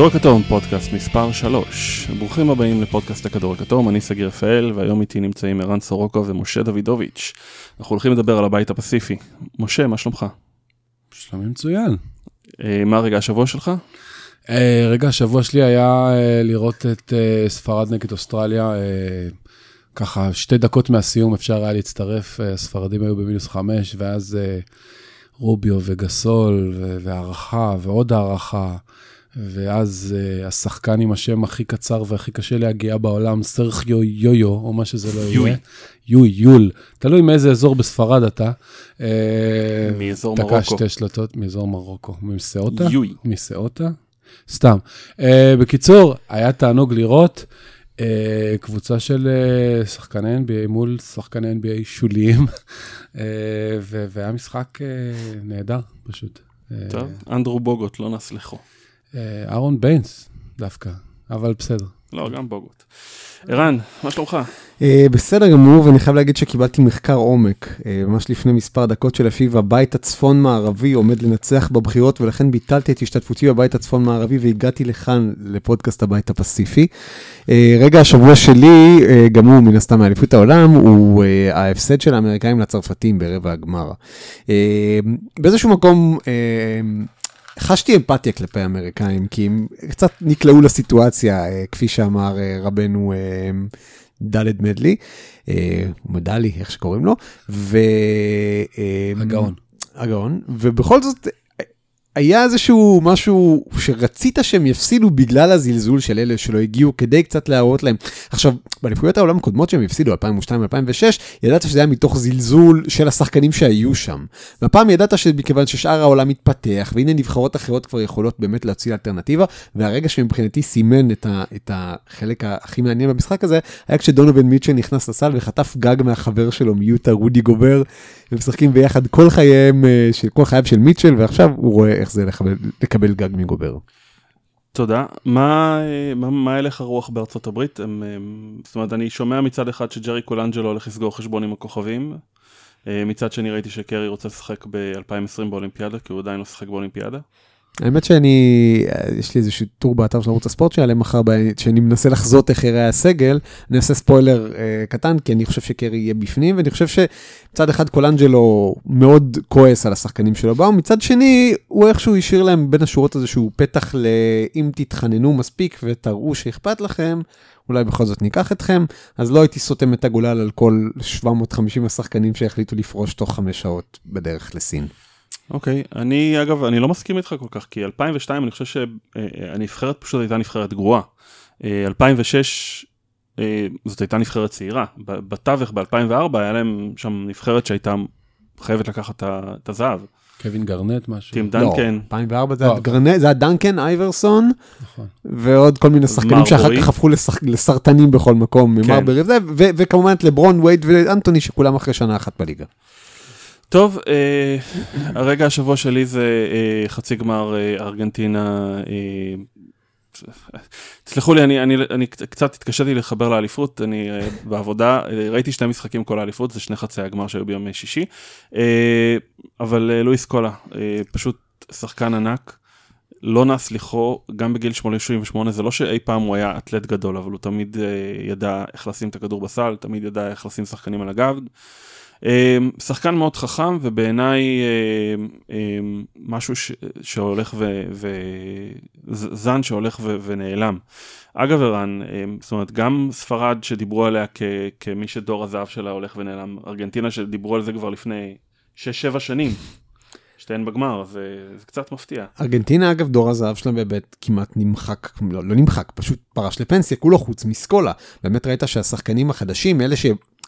הכדור הכתום, פודקאסט מספר 3. ברוכים הבאים לפודקאסט הכדור הכתום, אני סגיר רפאל, והיום איתי נמצאים ערן סורוקו ומשה דוידוביץ'. אנחנו הולכים לדבר על הבית הפסיפי. משה, מה שלומך? שלומי מצוין. אה, מה רגע השבוע שלך? אה, רגע השבוע שלי היה אה, לראות את אה, ספרד נגד אוסטרליה. אה, ככה שתי דקות מהסיום אפשר היה להצטרף, הספרדים היו במינוס חמש, ואז אה, רוביו וגסול והערכה ועוד הערכה. ואז uh, השחקן עם השם הכי קצר והכי קשה להגיע בעולם, סרחיו יויו, או מה שזה לא. יהיה. יוי, יול. תלוי מאיזה אזור בספרד אתה. אה, מאזור תקע מרוקו. שתי שלטות מאזור מרוקו. מסאוטה? יוי. מסאוטה? סתם. Uh, בקיצור, היה תענוג לראות uh, קבוצה של uh, שחקני NBA מול שחקני NBA שוליים, uh, והיה משחק uh, נהדר פשוט. Uh, טוב, אנדרו בוגוט, לא נסלחו. אה, אהרון ביינס דווקא, אבל בסדר. לא, גם בוגוט. ערן, מה שלומך? אה, בסדר גמור, ואני חייב להגיד שקיבלתי מחקר עומק, אה, ממש לפני מספר דקות שלפיו הבית הצפון-מערבי עומד לנצח בבחירות, ולכן ביטלתי את השתתפותי בבית הצפון-מערבי והגעתי לכאן לפודקאסט הבית הפסיפי. אה, רגע השבוע שלי, אה, גם הוא מן הסתם מאליפות העולם, הוא אה, ההפסד של האמריקאים לצרפתים ברבע הגמר. אה, באיזשהו מקום... אה, חשתי אמפתיה כלפי האמריקאים, כי הם קצת נקלעו לסיטואציה, אה, כפי שאמר אה, רבנו אה, דלת מדלי, מדלי, איך שקוראים לו, ו... הגאון. הגאון, ובכל זאת, היה איזשהו משהו שרצית שהם יפסידו בגלל הזלזול של אלה שלא הגיעו, כדי קצת להראות להם. עכשיו, באליפויות העולם הקודמות שהם הפסידו, 2002-2006, ידעת שזה היה מתוך זלזול של השחקנים שהיו שם. והפעם ידעת שמכיוון ששאר העולם מתפתח, והנה נבחרות אחרות כבר יכולות באמת להציל אלטרנטיבה, והרגע שמבחינתי סימן את, ה, את החלק הכי מעניין במשחק הזה, היה כשדונובין מיטשל נכנס לסל וחטף גג מהחבר שלו מיוטה, רודי גובר, ומשחקים ביחד כל חייהם, אה, כל חייו של מיטשל, ועכשיו הוא רואה איך זה לקבל, לקבל גג מגובר. תודה. מה, מה, מה הלך הרוח בארצות הברית? הם, הם, זאת אומרת, אני שומע מצד אחד שג'רי קולנג'לו הולך לסגור חשבון עם הכוכבים. אה, מצד שני ראיתי שקרי רוצה לשחק ב-2020 באולימפיאדה, כי הוא עדיין לא שיחק באולימפיאדה. האמת שאני, יש לי איזשהו טור באתר של ערוץ הספורט שיעלה מחר, שאני מנסה לחזות איך יראה הסגל, אני אעשה ספוילר אה, קטן, כי אני חושב שקרי יהיה בפנים, ואני חושב שמצד אחד קולנג'לו מאוד כועס על השחקנים שלו באו, מצד שני, הוא איכשהו השאיר להם בין השורות איזשהו פתח ל... אם תתחננו מספיק ותראו שאכפת לכם, אולי בכל זאת ניקח אתכם, אז לא הייתי סותם את הגולל על כל 750 השחקנים שהחליטו לפרוש תוך חמש שעות בדרך לסין. אוקיי, אני אגב, אני לא מסכים איתך כל כך, כי 2002 אני חושב שהנבחרת פשוט הייתה נבחרת גרועה. אה, 2006 אה, זאת הייתה נבחרת צעירה. ב- בתווך ב-2004 היה להם שם נבחרת שהייתה חייבת לקחת את הזהב. קווין גרנט משהו. טים דנקן, לא, 2004 זה לא. היה גרנט, זה היה דנקן, אייברסון, נכון. ועוד כל מיני שחקנים שאחר. כך הפכו לשח- לסרטנים בכל מקום, כן. ו- וכמובן את לברון, וייד ואנטוני, שכולם אחרי שנה אחת בליגה. טוב, אה, הרגע השבוע שלי זה אה, חצי גמר אה, ארגנטינה. אה, תסלחו לי, אני, אני, אני קצת התקשיתי לחבר לאליפות, אני אה, בעבודה, אה, ראיתי שני משחקים כל האליפות, זה שני חצי הגמר שהיו ביום שישי, אה, אבל לואיס קולה, פשוט שחקן ענק, לא נס לכו, גם בגיל 88, זה לא שאי פעם הוא היה אתלט גדול, אבל הוא תמיד ידע איך לשים את הכדור בסל, תמיד ידע איך לשים שחקנים על הגב. אה, שחקן מאוד חכם ובעיניי אה, אה, משהו ש, שהולך ו... ו זן שהולך ו, ונעלם. אגב ערן, אה, זאת אומרת גם ספרד שדיברו עליה כ, כמי שדור הזהב שלה הולך ונעלם, ארגנטינה שדיברו על זה כבר לפני 6-7 שנים, שתיהן בגמר, זה, זה קצת מפתיע. ארגנטינה, אגב, דור הזהב שלהם באמת כמעט נמחק, לא, לא נמחק, פשוט פרש לפנסיה, כולו חוץ מסקולה. באמת ראית שהשחקנים החדשים, אלה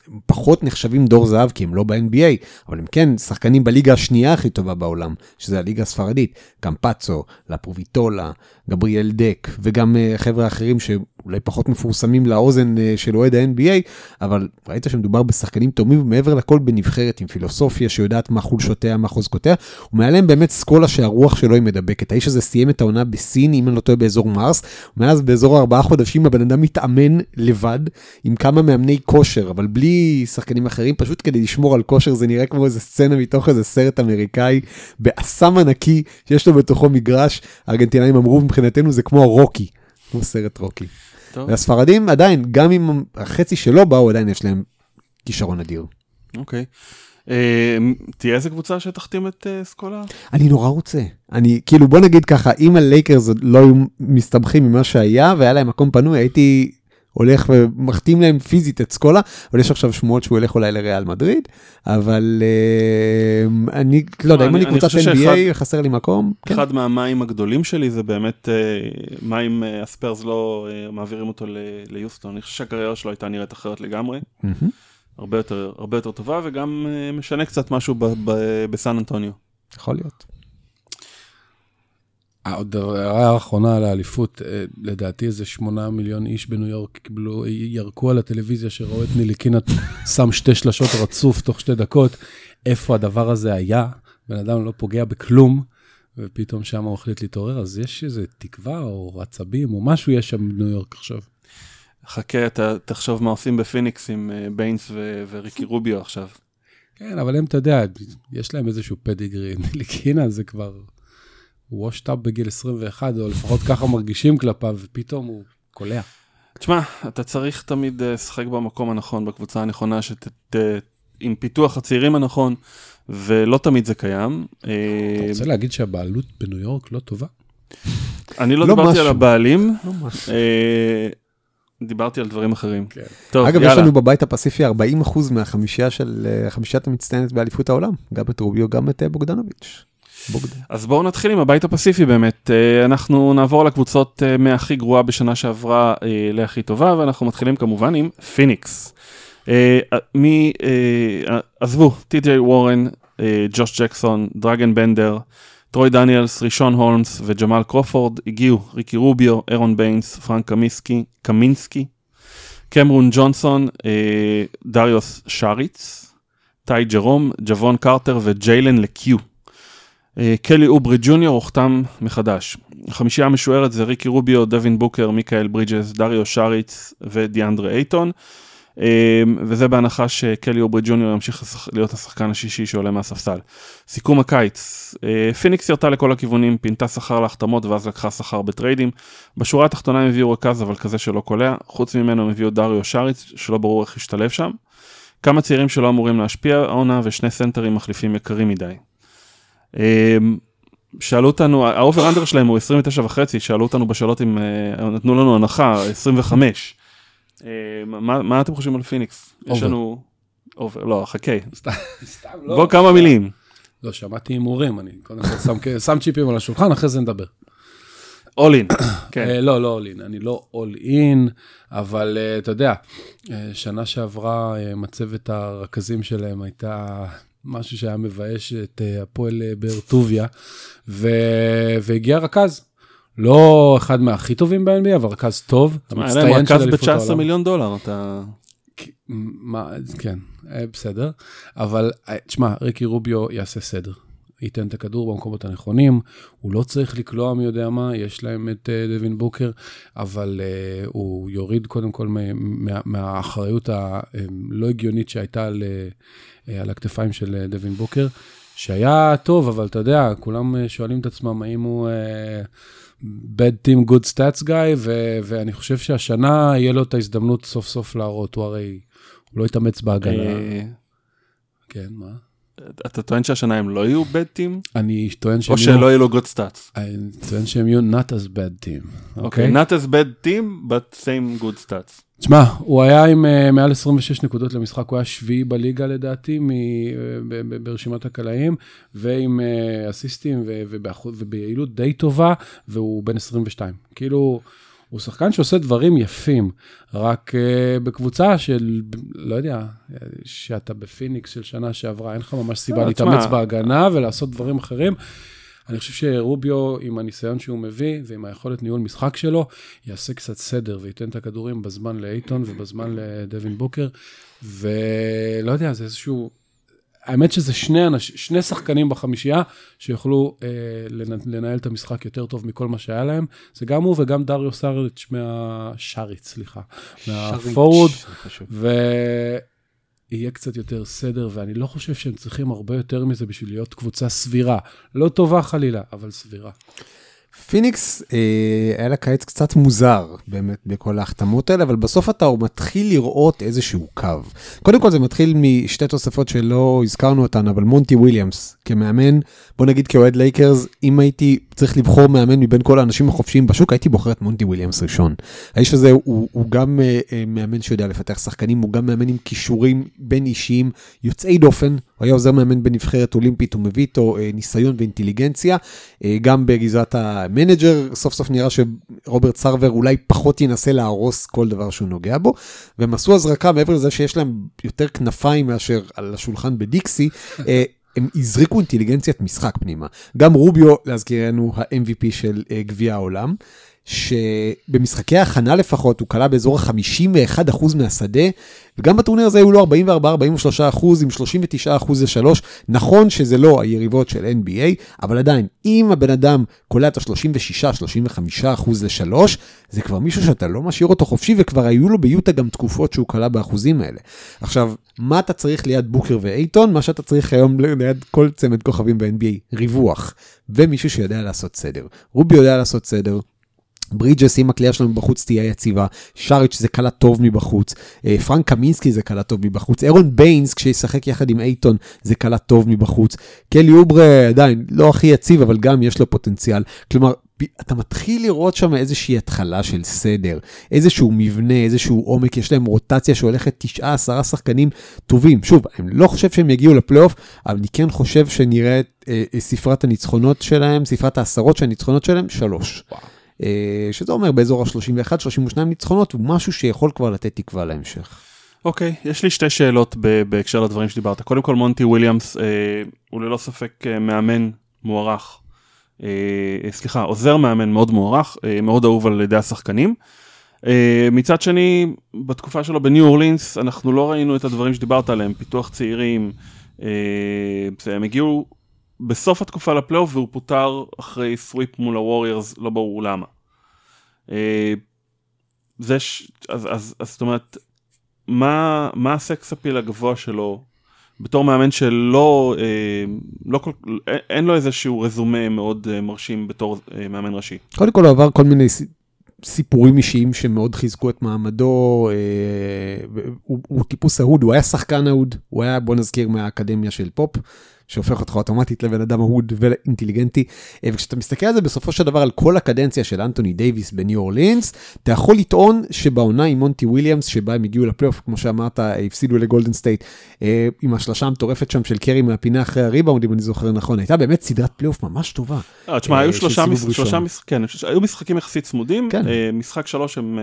שפחות נחשבים דור זהב, כי הם לא ב-NBA, אבל הם כן שחקנים בליגה השנייה הכי טובה בעולם, שזה הליגה הספרדית, קמפצו, לפרוביטולה, גבריאל דק, וגם uh, חבר'ה אחרים אולי פחות מפורסמים לאוזן אה, של אוהד ה-NBA, אבל ראית שמדובר בשחקנים תאומים, ומעבר לכל בנבחרת עם פילוסופיה שיודעת מה חולשותיה, מה חוזקותיה, ומעליהם באמת סקולה שהרוח שלו היא מדבקת. האיש הזה סיים את העונה בסין, אם אני לא טועה, באזור מרס, ומאז באזור ארבעה חודשים הבן אדם מתאמן לבד, עם כמה מאמני כושר, אבל בלי שחקנים אחרים, פשוט כדי לשמור על כושר, זה נראה כמו איזה סצנה מתוך איזה סרט אמריקאי, באסם ענקי, שיש לו בתוכו מגרש, הארגנטינאים אמרו מבחינתנו זה כמו רוקי, כמו סרט רוקי. טוב, והספרדים עדיין, גם אם החצי שלא באו, עדיין יש להם כישרון אדיר. אוקיי. אה, תהיה איזה קבוצה שתחתים את אה, סקולה? אני נורא רוצה. אני, כאילו, בוא נגיד ככה, אם הלייקרס לא היו מסתבכים ממה שהיה, והיה להם מקום פנוי, הייתי הולך ומחתים להם פיזית את סקולה, אבל יש עכשיו שמועות שהוא ילך אולי לריאל מדריד, אבל אה, אני, לא יודע, אם אני- קבוצת חושב שאחד- NBA, חסר לי מקום, כן. אחד מהמים הגדולים שלי זה באמת אה, מה אם אה, הספיירס לא אה, מעבירים אותו ל- ליוסטון. אני חושב שהקריירה שלו הייתה נראית אחרת לגמרי, מהמם. הרבה יותר, הרבה יותר טובה, וגם אה, משנה קצת משהו ב- ב- בסן אנטוניו. יכול להיות. עוד הערה אחרונה על האליפות, אה, לדעתי איזה שמונה מיליון איש בניו יורק קיבלו, ירקו על הטלוויזיה שראו את ניליקינת שם שתי שלשות רצוף תוך שתי דקות, איפה הדבר הזה היה, בן אדם לא פוגע בכלום, ופתאום שם הוא החליט להתעורר, אז יש איזה תקווה או עצבים או משהו יש שם בניו יורק עכשיו. חכה, אתה תחשוב מה עושים בפיניקס עם אה, ביינס ו- וריקי רוביו עכשיו. כן, אבל הם, אתה יודע, יש להם איזשהו pedigree, נטיליקינה זה כבר washed up בגיל 21, או לפחות ככה מרגישים כלפיו, ופתאום הוא קולע. תשמע, אתה צריך תמיד אה, לשחק במקום הנכון, בקבוצה הנכונה, שת, ת, עם פיתוח הצעירים הנכון, ולא תמיד זה קיים. אה, אתה רוצה להגיד שהבעלות בניו יורק לא טובה? אני לא לא דיברתי משהו. על הבעלים, לא משהו. אה, דיברתי על דברים אחרים. כן. טוב, אגב, יש יאללה. לנו בבית הפסיפי 40% מהחמישייה של, אה, חמישיית המצטיינת באליפות העולם, גם את רוביו, גם את בוגדנוביץ'. בוגדן. אז בואו נתחיל עם הבית הפסיפי באמת. אה, אנחנו נעבור לקבוצות אה, מהכי גרועה בשנה שעברה אה, להכי טובה, ואנחנו מתחילים כמובן עם פיניקס. מי, עזבו, טי.ג'יי וורן, ג'וש ג'קסון, דרגן בנדר, טרוי דניאלס, רישון הולמס וג'מאל קרופורד, הגיעו ריקי רוביו, ארון ביינס, פרנק קמינסקי, קמינסקי, קמרון ג'ונסון, דריו שריץ, טי ג'רום, ג'וון קרטר וג'יילן לקיו. אה, קלי אוברי ג'וניור הוחתם מחדש. החמישייה המשוערת זה ריקי רוביו, דווין בוקר, מיקאל ברידג'ס, דריו שריץ ודיאנדרה אייטון. אה, וזה בהנחה שקלי אוברי ג'וניור ימשיך להיות השחקן השישי שעולה מהספסל. סיכום הקיץ, אה, פיניקס ירתה לכל הכיוונים, פינתה שכר להחתמות ואז לקחה שכר בטריידים. בשורה התחתונה הם הביאו רכז אבל כזה שלא קולע, חוץ ממנו הם הביאו דריו שריץ שלא ברור איך ישתלב שם. כמה צעירים שלא אמורים להשפיע העונה ושני סנטרים מחליפים יקרים מדי. אמ, שאלו אותנו, ה over under שלהם הוא 29 וחצי, שאלו אותנו בשאלות אם אה, נתנו לנו הנחה, 25. אמ, מה, מה אתם חושבים על פיניקס? יש. לנו... over, לא, חכה. סתם, לא. בוא כמה מילים. לא, שמעתי הימורים, אני קודם כל שם- שם צ'יפים על השולחן, אחרי זה נדבר. all in. כן. אה, לא, לא all in, אני לא all in, אבל אה, אתה יודע, שנה שעברה מצבת הרכזים שלהם הייתה משהו שהיה מבאש את אה, הפועל אה, באר טוביה, ו- והגיע רכז. לא אחד מהכי טובים ב-NBA, אבל רכז טוב, המצטיין של רכז אליפות ב-19 העולם. מיליון דולר, אתה... מה, כן, אה, בסדר, אבל תשמע, ריקי רוביו יעשה סדר. ייתן את הכדור במקומות הנכונים, הוא לא צריך לקלוע מי יודע מה, יש להם את אה, דווין בוקר, אבל uh, הוא יוריד קודם כל מה, מה, מהאחריות הלא הגיונית שהייתה על, uh, על הכתפיים של אה, דווין בוקר, שהיה טוב, אבל אתה יודע, כולם אה, שואלים את עצמם האם הוא אה, bad team good stats guy, ו- ואני חושב שהשנה יהיה לו את ההזדמנות סוף סוף להראות, הוא הרי, הוא לא התאמץ בהגנה. אה, כן, מה? אתה טוען שהשנה הם לא יהיו bad team? אני טוען שהם או שלא יהיו לו good stats? אני טוען שהם יהיו not as bad team, אוקיי. אוקיי? Not as bad team, but same good stats. תשמע, הוא היה עם אה, מעל 26 נקודות למשחק, הוא היה שביעי בליגה לדעתי מ, ב, ב, ברשימת הקלעים, ועם uh, אסיסטים ו, ובאחוז, וביעילות די טובה, והוא בן 22. כאילו, הוא שחקן שעושה דברים יפים, רק uh, בקבוצה של, לא יודע, שאתה בפיניקס של שנה שעברה, אין לך ממש סיבה לא, להתאמץ בהגנה ולעשות דברים אחרים. אני חושב שרוביו, עם הניסיון שהוא מביא ועם היכולת ניהול משחק שלו, יעשה קצת סדר וייתן את הכדורים בזמן לאייטון ובזמן לדווין בוקר, ולא יודע, זה איזשהו... האמת שזה שני, אנש, שני שחקנים בחמישייה שיוכלו אה, לנהל את המשחק יותר טוב מכל מה שהיה להם. זה גם הוא וגם דריו סאריץ' מהשריץ, סליחה, מהפורוד. ויהיה קצת יותר סדר, ואני לא חושב שהם צריכים הרבה יותר מזה בשביל להיות קבוצה סבירה. לא טובה חלילה, אבל סבירה. פיניקס אה, היה לה קיץ קצת מוזר באמת בכל ההחתמות האלה, אבל בסוף אתה מתחיל לראות איזשהו קו. קודם כל זה מתחיל משתי תוספות שלא הזכרנו אותן, אבל מונטי וויליאמס כמאמן, בוא נגיד כאוהד לייקרס, אם הייתי צריך לבחור מאמן מבין כל האנשים החופשיים בשוק, הייתי בוחר את מונטי וויליאמס ראשון. האיש הזה הוא, הוא גם אה, מאמן שיודע לפתח שחקנים, הוא גם מאמן עם כישורים בין אישיים יוצאי דופן, הוא היה עוזר מאמן בנבחרת אולימפית, הוא מביא איתו אה, ניסיון ואינטליגנציה, אה, גם בגזרת המנג'ר, סוף סוף נראה שרוברט סרבר אולי פחות ינסה להרוס כל דבר שהוא נוגע בו, והם עשו הזרקה מעבר לזה שיש להם יותר כנפיים מאשר על השולחן בדיקסי. אה, הם הזריקו אינטליגנציית משחק פנימה. גם רוביו, להזכירנו, ה-MVP של גביע העולם. שבמשחקי ההכנה לפחות הוא כלה באזור ה-51% מהשדה, וגם בטורניר הזה היו לו 44-43% עם 39% ל-3. נכון שזה לא היריבות של NBA, אבל עדיין, אם הבן אדם קולע את ה-36-35% ל-3, זה כבר מישהו שאתה לא משאיר אותו חופשי, וכבר היו לו ביוטה גם תקופות שהוא קלע באחוזים האלה. עכשיו, מה אתה צריך ליד בוקר ואייטון? מה שאתה צריך היום ליד כל צמד כוכבים ב-NBA, ריווח, ומישהו שיודע לעשות סדר. רוביו יודע לעשות סדר, ברידג'ס, אם הקליעה שלו מבחוץ תהיה יציבה, שריץ' זה קלע טוב מבחוץ, אה, פרנק קמינסקי זה קלע טוב מבחוץ, ארון ביינס כשישחק יחד עם אייטון זה קלע טוב מבחוץ, קלי אוברי עדיין לא הכי יציב אבל גם יש לו פוטנציאל, כלומר אתה מתחיל לראות שם איזושהי התחלה של סדר, איזשהו מבנה, איזשהו עומק, יש להם רוטציה שהולכת תשעה, עשרה שחקנים טובים. שוב, אני לא חושב שהם יגיעו לפלייאוף, אבל אני כן חושב שנראה את אה, אה, ספרת הניצחונות שלהם, ספרת העשרות של הניצחונות שלהם, שלוש. וואו. אה, שזה אומר באזור ה-31-32 ניצחונות, הוא משהו שיכול כבר לתת תקווה להמשך. אוקיי, okay, יש לי שתי שאלות בהקשר לדברים שדיברת. קודם כל, מונטי וויליאמס אה, הוא ללא ספק אה, מאמן מוערך. אה, סליחה, עוזר מאמן מאוד מוערך, אה, מאוד אהוב על ידי השחקנים. אה, מצד שני, בתקופה שלו בניו אורלינס, אנחנו לא ראינו את הדברים שדיברת עליהם, פיתוח צעירים. אה, הם הגיעו בסוף התקופה לפלייאוף והוא פוטר אחרי סוויפ מול הווריירס, לא ברור למה. אה, זה ש... אז, אז, אז זאת אומרת, מה, מה ה sex appeal הגבוה שלו בתור מאמן שלא, אה, לא כל, אין לו איזשהו רזומה מאוד אה, מרשים בתור מאמן ראשי. קודם כל הוא עבר כל מיני סיפורים אישיים שמאוד חיזקו את מעמדו, הוא, הוא טיפוס אהוד, הוא היה שחקן אהוד, הוא היה, בוא נזכיר, מהאקדמיה של פופ. שהופך אותך אוטומטית לבן אדם אהוד ואינטליגנטי. אה, וכשאתה מסתכל על זה בסופו של דבר על כל הקדנציה של אנטוני דייוויס בניו אורלינס, אתה יכול לטעון שבעונה עם מונטי וויליאמס, שבה הם הגיעו לפלייאוף, כמו שאמרת, הפסידו לגולדן סטייט, אה, עם השלושה המטורפת שם של קרי מהפינה אחרי הריבאונד, אם אני זוכר נכון, הייתה באמת סדרת פלייאוף ממש טובה. אה, תשמע, היו שלושה משחקים, כן, משחקים יחסית צמודים, כן. משחק שלוש הם...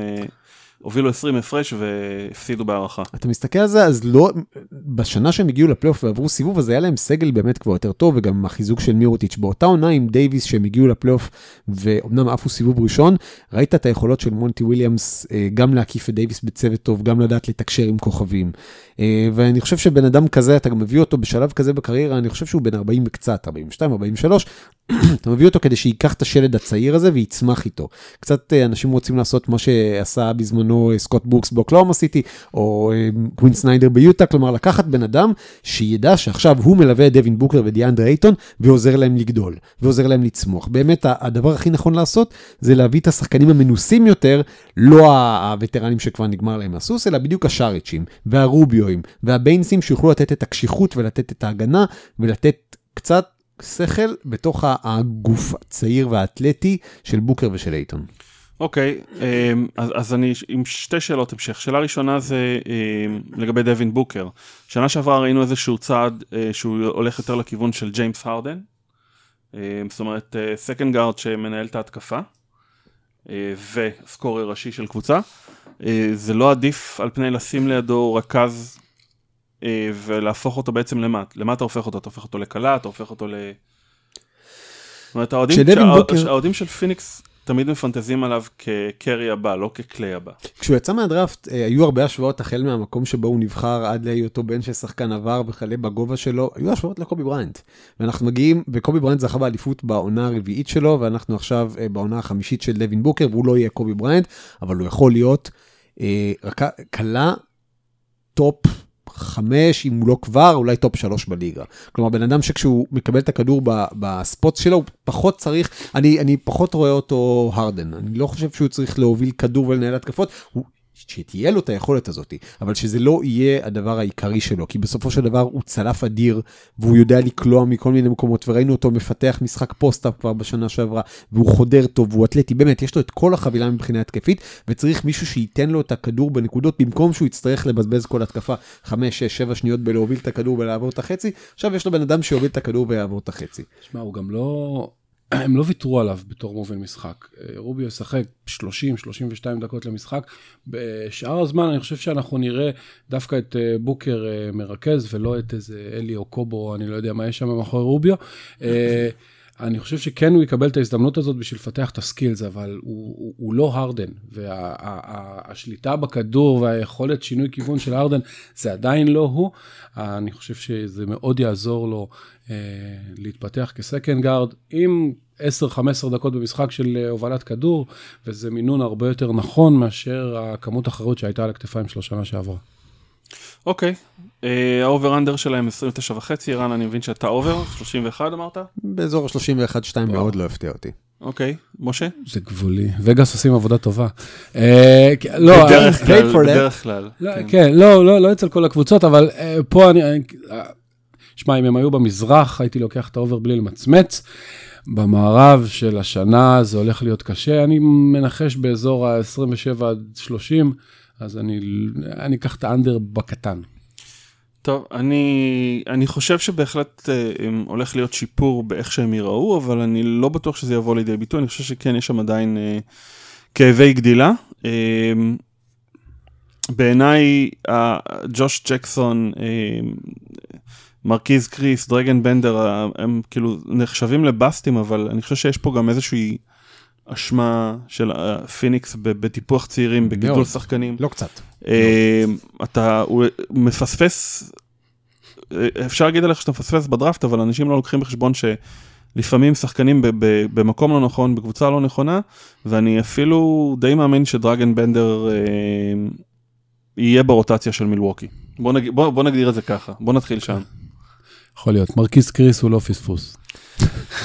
הובילו 20 הפרש והפסידו בהארכה. אתה מסתכל על זה, אז לא, בשנה שהם הגיעו לפלייאוף ועברו סיבוב, אז היה להם סגל באמת כבר יותר טוב, וגם החיזוק של מירוטיץ'. באותה עונה עם דייוויס שהם הגיעו לפלייאוף, ואומנם עפו סיבוב ראשון, ראית את היכולות של מונטי וויליאמס אה, גם להקיף את דייוויס בצוות טוב, גם לדעת לתקשר עם כוכבים. אה, ואני חושב שבן אדם כזה, אתה גם מביא אותו בשלב כזה בקריירה, אני חושב שהוא בן 40 וקצת, 42, 43, אתה מביא אותו כדי שייקח את השלד הצעיר הזה ויצמח איתו. קצת אה, אנשים רוצים לעשות מה שעשה בזמנו אה, סקוט בוקס באוקלהומה סיטי, או קווין סניידר ביוטה, כלומר לקחת בן אדם שידע שעכשיו הוא מלווה את דווין בוקר ודיאנדרה אייטון, ועוזר להם לגדול, ועוזר להם לצמוח. באמת, הדבר הכי נכון לעשות זה להביא את השחקנים המנוסים יותר, לא הווטרנים שכבר נגמר להם הסוס, אלא בדיוק השאריצ'ים, והרוביואים, והביינסים שיוכלו לתת את הקשיחות ולתת את ההגנה, ולתת קצת שכל בתוך הגוף הצעיר והאתלטי של בוקר ושל אייטון. אוקיי, okay, אמ, אז, אז אני עם שתי שאלות המשך. שאלה ראשונה זה אמ, לגבי דווין בוקר. שנה שעברה ראינו איזשהו צעד אה, שהוא הולך יותר לכיוון של ג'יימס הרדן. אמ, זאת אומרת, second אה, guard שמנהל את ההתקפה, אה, ו scorer ראשי של קבוצה. זה לא עדיף על פני לשים לידו רכז ולהפוך אותו בעצם למה? למה אתה הופך אותו? אתה הופך אותו לקליי? אתה הופך אותו ל... זאת אומרת, האוהדים של פיניקס תמיד מפנטזים עליו כקרי הבא, לא כקליי הבא. כשהוא יצא מהדראפט, אה, היו הרבה השוואות החל מהמקום שבו הוא נבחר עד להיותו בן של שחקן עבר וכלה בגובה שלו, היו השוואות לקובי בריינט. ואנחנו מגיעים, וקובי בריינט זכה באליפות בעונה הרביעית שלו, ואנחנו עכשיו אה, בעונה החמישית של דווין בוקר, והוא לא יהיה קובי בריינט, אבל הוא יכול להיות אה, רק קלה טופ חמש, אם הוא לא כבר, אולי טופ שלוש בליגה. כלומר, בן אדם שכשהוא מקבל את הכדור ב spot שלו, הוא פחות צריך, אני, אני פחות רואה אותו הרדן. אני לא חושב שהוא צריך להוביל כדור ולנהל התקפות, הוא... שתהיה לו את היכולת הזאת, אבל שזה לא יהיה הדבר העיקרי שלו, כי בסופו של דבר הוא צלף אדיר, והוא יודע לקלוע מכל מיני מקומות, וראינו אותו מפתח משחק פוסט-אפ כבר בשנה שעברה, והוא חודר טוב, והוא אתלטי, באמת, יש לו את כל החבילה מבחינה התקפית, וצריך מישהו שייתן לו את הכדור בנקודות, במקום שהוא יצטרך לבזבז כל התקפה 5, 6, 7 שניות בלהוביל את הכדור ולעבור את החצי, עכשיו יש לו בן אדם שיוביל את הכדור ויעבור את החצי. שמע, הוא גם לא... הם לא ויתרו עליו בתור מוביל משחק. אה, רוביו ישחק 30-32 דקות למשחק. בשאר הזמן אני חושב שאנחנו נראה דווקא את אה, בוקר אה, מרכז ולא את איזה אלי או קובו, אני לא יודע מה יש שם מאחורי רוביו. אני חושב שכן הוא יקבל את ההזדמנות הזאת בשביל לפתח את הסקילס, אבל הוא, הוא, הוא לא הרדן, והשליטה בכדור והיכולת שינוי כיוון של הרדן זה עדיין לא הוא. אני חושב שזה מאוד יעזור לו אה, להתפתח כ second guard עם 10-15 דקות במשחק של אה, הובלת כדור, וזה מינון הרבה יותר נכון מאשר הכמות אחריות שהייתה על הכתפיים שלו שנה שעברה. אוקיי, אה, ה over under שלהם 29 וחצי, רן, אני מבין שאתה over, 31 אמרת? באזור ה-31-2 מאוד לא הפתיע אותי. אוקיי, משה? זה גבולי. וגאס עושים עבודה טובה. אה, לא, בדרך כלל. לא, כן. כן, לא, לא, לא אצל כל הקבוצות, אבל אה, פה אני... אני- אה, שמע, אם הם היו במזרח, הייתי לוקח את ה over בלי למצמץ. במערב של השנה זה הולך להיות קשה, אני מנחש באזור ה-27 עד 30, אז אני, אני אקח את ה under בקטן. טוב, אני, אני חושב שבהחלט אה, הולך להיות שיפור באיך שהם ייראו, אבל אני לא בטוח שזה יבוא לידי ביטוי, אני חושב שכן, יש שם עדיין אה, כאבי גדילה. אה, בעיניי, אה, ג'וש ג'קסון, אה, מרכיז קריס, דרגן בנדר, אה, הם כאילו נחשבים לבאסטים, אבל אני חושב שיש פה גם איזושהי אשמה של אה, פיניקס ב- בטיפוח צעירים, בגידול מאוד. שחקנים. לא קצת. אה, אתה הוא מפספס, אה, אפשר להגיד עליך שאתה מפספס בדראפט, אבל אנשים לא לוקחים בחשבון שלפעמים שחקנים ב- ב- במקום לא נכון, בקבוצה לא נכונה, ואני אפילו די מאמין שדראגן בנדר אה, יהיה ברוטציה של מילווקי. בוא, נג... בוא, בוא נגדיר את זה ככה, בוא נתחיל שם. יכול להיות. מרכיז קריס הוא לא פספוס.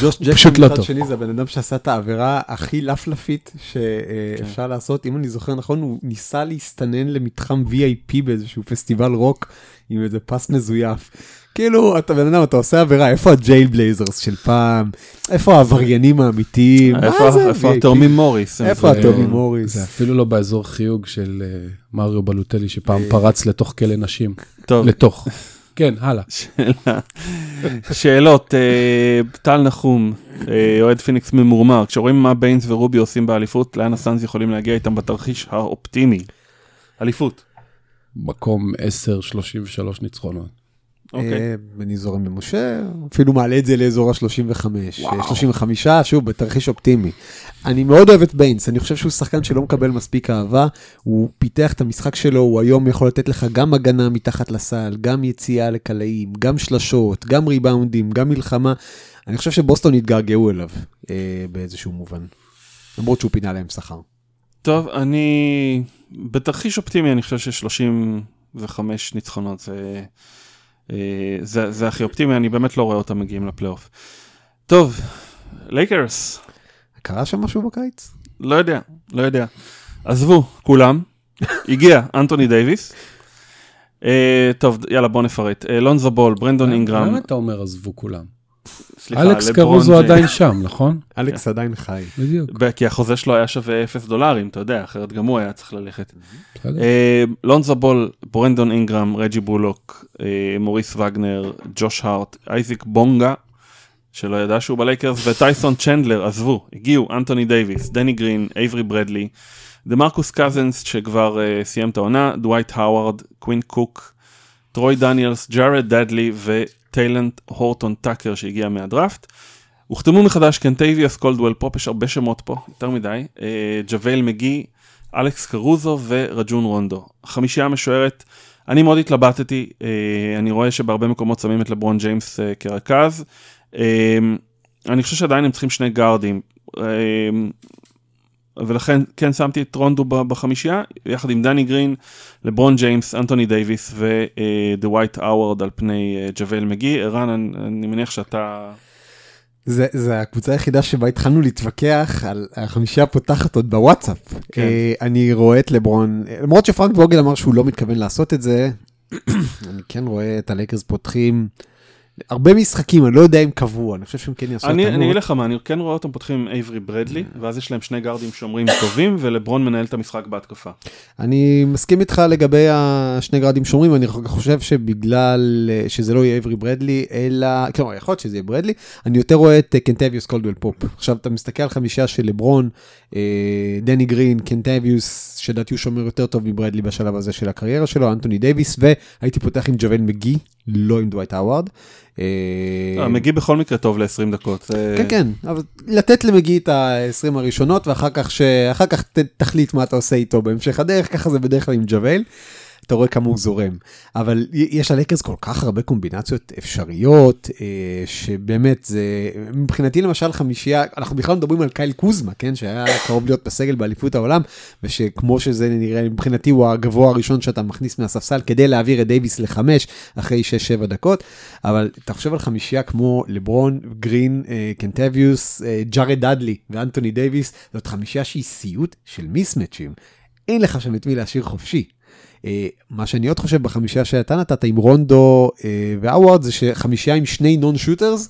ג'וש ג'קסון לא מצד שני. זה הבן אדם שעשה את העבירה הכי לפלפית שאפשר לעשות, אם אני זוכר נכון, הוא ניסה להסתנן למתחם VIP באיזשהו פסטיבל רוק עם איזה פס מזויף. כאילו, אתה בן אדם, אתה עושה עבירה, איפה ה Jail Blazers של פעם? איפה העבריינים האמיתיים? איפה? התאומים מוריס? איפה הטומי מוריס? זה אפילו לא באזור חיוג של אה, מריו בלוטלי שפעם פרץ לתוך כלא נשים. טוב, לתוך. כן, הלאה. שאלה. שאלות, אה, טל נחום, אה, אוהד פיניקס ממורמר, כשרואים מה ביינס ורובי עושים באליפות, לאן הסאנס יכולים להגיע איתם בתרחיש האופטימי? אליפות. מקום 10-33 ניצחונות. אוקיי. אה, אני זורם במשה, אפילו מעלה את זה לאזור ה-35, 35, שוב, בתרחיש אופטימי. אני מאוד אוהב את ביינס, אני חושב שהוא שחקן שלא מקבל מספיק אהבה, הוא פיתח את המשחק שלו, הוא היום יכול לתת לך גם הגנה מתחת לסל, גם יציאה לקלעים, גם שלשות, גם ריבאונדים, גם מלחמה. אני חושב שבוסטון התגעגעו אליו אה, באיזשהו מובן, למרות שהוא פינה להם שכר. טוב, אני... בתרחיש אופטימי אני חושב ש-35 ניצחונות זה, אה, זה, זה הכי אופטימי, אני באמת לא רואה אותם מגיעים לפלייאוף. טוב, לייקרס, קרה שם משהו בקיץ? לא יודע, לא יודע. עזבו, כולם. הגיע אנטוני דייוויס. אה, טוב, יאללה, בוא נפרט. אה, לונזו בול, ברנדון אינגרם. למה אתה אומר עזבו כולם? סליחה, אלכס קרוזו ג'יימס. עדיין שם, נכון? אלכס עדיין חי. בדיוק. כי החוזה שלו היה שווה 0 דולרים, אתה יודע, אחרת גם הוא היה צריך ללכת. אה, לונזו בול, ברנדון אינגרם, רג'י בולוק, אה, מוריס וגנר, ג'וש הארט, אייזיק בונגה, שלא ידע שהוא בלייקרס, וטייסון צ'נדלר, עזבו, הגיעו, אנטוני דייוויס, דני גרין, אייברי ברדלי, דמרקוס קאזנס, שכבר אה, סיים את העונה, דווייט האווארד, קווין קוק, טרוי דניאלס, ג'ארד דדלי וטיילנט הורטון טאקר שהגיע מהדראפט. הוחתמו מחדש קנטביוס קולדוול פופ, יש הרבה שמות פה, יותר מדי, אה, ג'ווייל מגי, אלכס קרוזו ורג'ון רונדו. חמישייה משוערת, אני מאוד התלבטתי, אה, אני רואה שבהרבה מקומות שמים את לברון ג'יימס אה, כרכז. אני חושב שעדיין הם צריכים שני גארדים. אה, ולכן כן שמתי את רונדו בחמישייה, יחד עם דני גרין, לברון ג'יימס, אנטוני דייוויס ודווייט האווארד על פני אה, ג'ווייל מגי. ערן, אני, אני מניח שאתה... זה, זה הקבוצה היחידה שבה התחלנו להתווכח על החמישייה פותחת עוד בוואטסאפ. כן. אני רואה את לברון, למרות שפרנק ווגל אמר שהוא לא מתכוון לעשות את זה, אני כן רואה את הלייקרס פותחים. הרבה משחקים, אני לא יודע אם קבוע, אני חושב שהם כן יעשו אני, אני אגיד לך מה, אני כן רואה אותם פותחים עם אייברי ברדלי, ואז יש להם שני גארדים שומרים טובים, ולברון מנהל את המשחק בהתקפה. אני מסכים איתך לגבי השני גארדים שומרים, אני חושב שבגלל שזה לא יהיה אייברי ברדלי, אלא, כלומר, יכול להיות שזה יהיה ברדלי, אני יותר רואה את קנטביוס קולדוול פופ. עכשיו, אתה מסתכל על חמישייה של לברון, אה, דני גרין, קנטביוס, שלדעתי הוא שומר יותר טוב מברדלי בשלב הזה של הקריירה שלו, אנטוני דייוויס, והייתי פותח עם ג'ווייל מגי, לא עם דווייט האווארד. אה, מגי בכל מקרה טוב ל-20 דקות. כן, כן, אבל לתת למגי את ה-20 הראשונות, ואחר כך, כך תחליט מה אתה עושה איתו בהמשך הדרך, ככה זה בדרך כלל עם ג'ווייל. אתה רואה כמה הוא זורם. אבל יש ללייקרס כל כך הרבה קומבינציות אפשריות, אה, שבאמת זה, מבחינתי למשל חמישייה, אנחנו בכלל מדברים על קייל קוזמה, כן, שהיה קרוב להיות בסגל באליפות העולם, ושכמו שזה נראה, מבחינתי הוא הגבוה הראשון שאתה מכניס מהספסל כדי להעביר את דייוויס לחמש אחרי 6-7 דקות, אבל חושב על חמישייה כמו לברון, גרין, אה, קנטביוס, אה, ג'ארד דאדלי ואנטוני דייוויס, זאת חמישייה שהיא סיוט של mismatch ים. אין לך שם את מי להשאיר חופשי. אה, מה שאני עוד חושב בחמישייה שאתה נתת עם רונדו אה, והאווארד זה שחמישייה עם שני non-shooters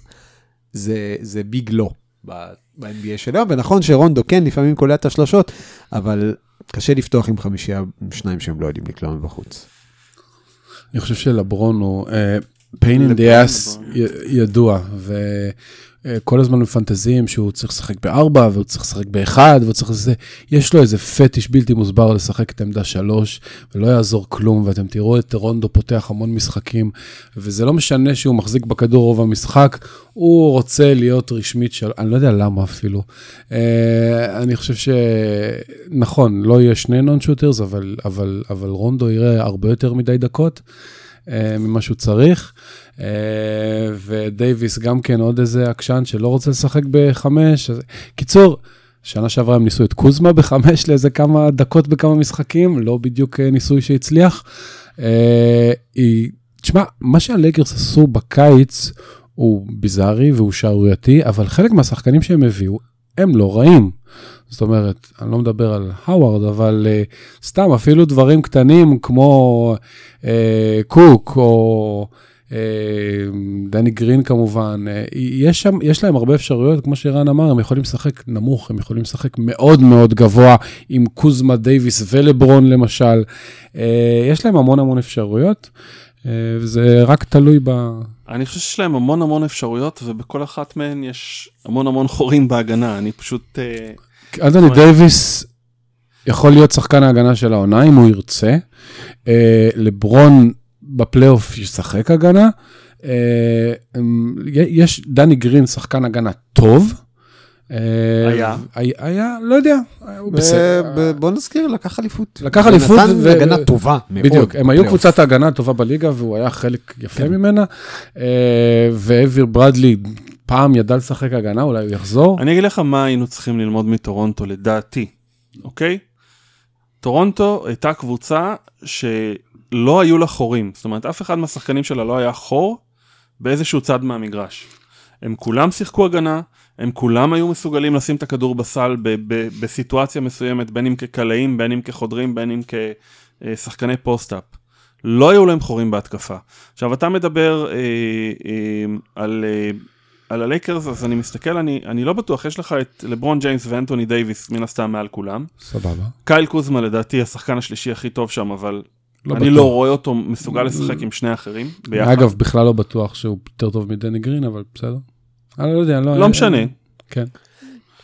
זה, זה big לא ב-NBA של היום, ונכון שרונדו כן לפעמים קולע את השלושות, אבל קשה לפתוח עם חמישייה עם שניים שהם לא יודעים לקלוע מבחוץ. אני חושב שלברון הוא uh, pain in the ass ידוע, ו... כל הזמן מפנטזים שהוא צריך לשחק בארבע, והוא צריך לשחק באחד, והוא צריך לזה, יש לו איזה פטיש בלתי מוסבר לשחק את עמדה שלוש, ולא יעזור כלום, ואתם תראו את רונדו פותח המון משחקים, וזה לא משנה שהוא מחזיק בכדור רוב המשחק, הוא רוצה להיות רשמית של, אני לא יודע למה אפילו. אה, אני חושב שנכון, לא יהיה שני נון שוטרס, אבל, אבל, אבל רונדו יראה הרבה יותר מדי דקות. אה, ממה שהוא צריך. אה, ודייוויס גם כן עוד איזה עקשן שלא רוצה לשחק בחמש. קיצור, שנה שעברה הם ניסו את קוזמה בחמש לאיזה כמה דקות בכמה משחקים, לא בדיוק אה, ניסוי שהצליח. תשמע, מה שהלייקרס עשו בקיץ הוא ביזארי והוא שערורייתי, אבל חלק מהשחקנים שהם הביאו הם לא רעים. זאת אומרת, אני לא מדבר על האווארד, אבל אה, סתם אפילו דברים קטנים כמו אה, קוק או דני גרין כמובן, אה, יש, שם, יש להם הרבה אפשרויות, כמו שרן אמר, הם יכולים לשחק נמוך, הם יכולים לשחק מאוד מאוד גבוה עם קוזמה דייוויס ולברון למשל, uh, יש להם המון המון אפשרויות. וזה רק תלוי ב... אני חושב שיש להם המון המון אפשרויות, ובכל אחת מהן יש המון המון חורים בהגנה, אני פשוט... אנטוני דייוויס יכול להיות שחקן ההגנה של העונה אם הוא ירצה. אה, לברון בפלייאוף ישחק הגנה. אה, יש דני גרין שחקן הגנה טוב. אה, היה. היה, לא יודע, הוא בסדר. בוא נזכיר, לקח אליפות. לקח אליפות. נתן הגנה טובה מאוד. בדיוק, הם היו קבוצת ההגנה הטובה בליגה והוא היה חלק יפה כן. ממנה. ואוויר ברדלי פעם ידע לשחק הגנה, אולי הוא יחזור. אני אגיד לך מה היינו צריכים ללמוד מטורונטו לדעתי, אוקיי? טורונטו הייתה קבוצה שלא היו לה חורים, זאת אומרת אף אחד מהשחקנים שלה לא היה חור באיזשהו צד מהמגרש. הם כולם שיחקו הגנה, הם כולם היו מסוגלים לשים את הכדור בסל ב- ב- בסיטואציה מסוימת, בין אם כקלעים, בין אם כחודרים, בין אם כשחקני post-up. לא היו להם חורים בהתקפה. עכשיו אתה מדבר אה, אה, על אה, על הלייקרס, אז אני מסתכל, אני, אני לא בטוח, יש לך את לברון ג'יימס ואנטוני דייוויס מן הסתם מעל כולם. סבבה. קייל קוזמה לדעתי השחקן השלישי הכי טוב שם, אבל לא אני בטוח. לא רואה אותו מסוגל לשחק עם שני אחרים ביחד. אגב, בכלל לא בטוח שהוא יותר טוב מדני גרין, אבל בסדר. אני לא יודע, לא... לא משנה. כן.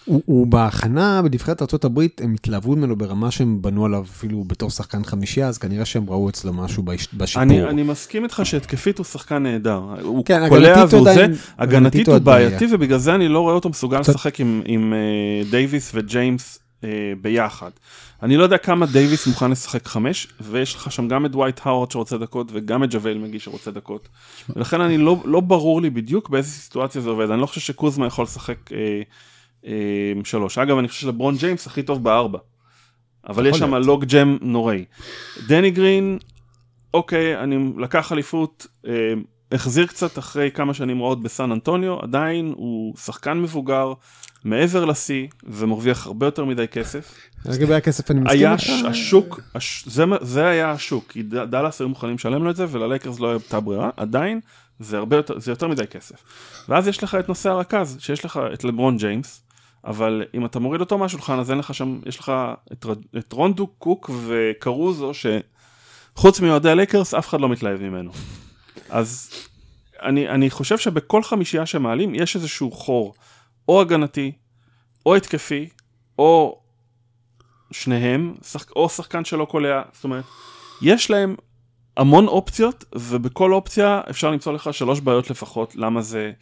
הוא, הוא בהכנה בנבחרת ארה"ב, הם התלהבו ממנו ברמה שהם בנו עליו אפילו בתור שחקן חמישייה, אז כנראה שהם ראו אצלו משהו בש, בשיפור. אני, אני מסכים איתך שהתקפית הוא שחקן נהדר. הוא כן, קולע והוא זה, הגנתית הוא בעייתי ובגלל זה אני לא רואה אותו מסוגל קצת- לשחק עם, עם אה, דייוויס וג'יימס אה, ביחד. אני לא יודע כמה דייוויס מוכן לשחק חמש, ויש לך שם גם את דווייט האוורד שרוצה דקות וגם את ג'וויל מגי שרוצה דקות. ולכן אני לא, לא ברור לי בדיוק באיזה סיטואציה זה עובד. אני לא חושב שקוזמה יכול לשחק אה, אה, שלוש. אגב, אני חושב שלברון ג'יימס הכי טוב בארבע. אבל יש שם. לוג ג'ם נוראי. דני גרין, אוקיי, אני לקח אליפות, אה, החזיר קצת אחרי כמה שנים רעות בסן אנטוניו, עדיין הוא שחקן מבוגר, מעבר לשיא, ומרוויח הרבה יותר מדי כסף. לגבי הכסף אני מסכים היה איתך. ש- השוק, הש, זה, היה השוק, כי דאלאס היו מוכנים לשלם לו את זה, וללייקרס לא הייתה ברירה, עדיין זה הרבה יותר, זה יותר מדי כסף. ואז יש לך את נושא הרכז, שיש לך את לברון ג'יימס, אבל אם אתה מוריד אותו מהשולחן, אז אין לך שם, יש לך את, רונדו קוק וקרוסו, שחוץ מאוהדי הלייקרס, אף אחד לא מתלהב ממנו. אז אני, אני חושב שבכל חמישייה שמעלים, יש איזשהו חור, הגנתי, או התקפי, או שניהם, שחק, או שחקן שלא קולע, זאת אומרת, יש להם המון אופציות, ובכל אופציה אפשר למצוא לך שלוש בעיות לפחות, למה זה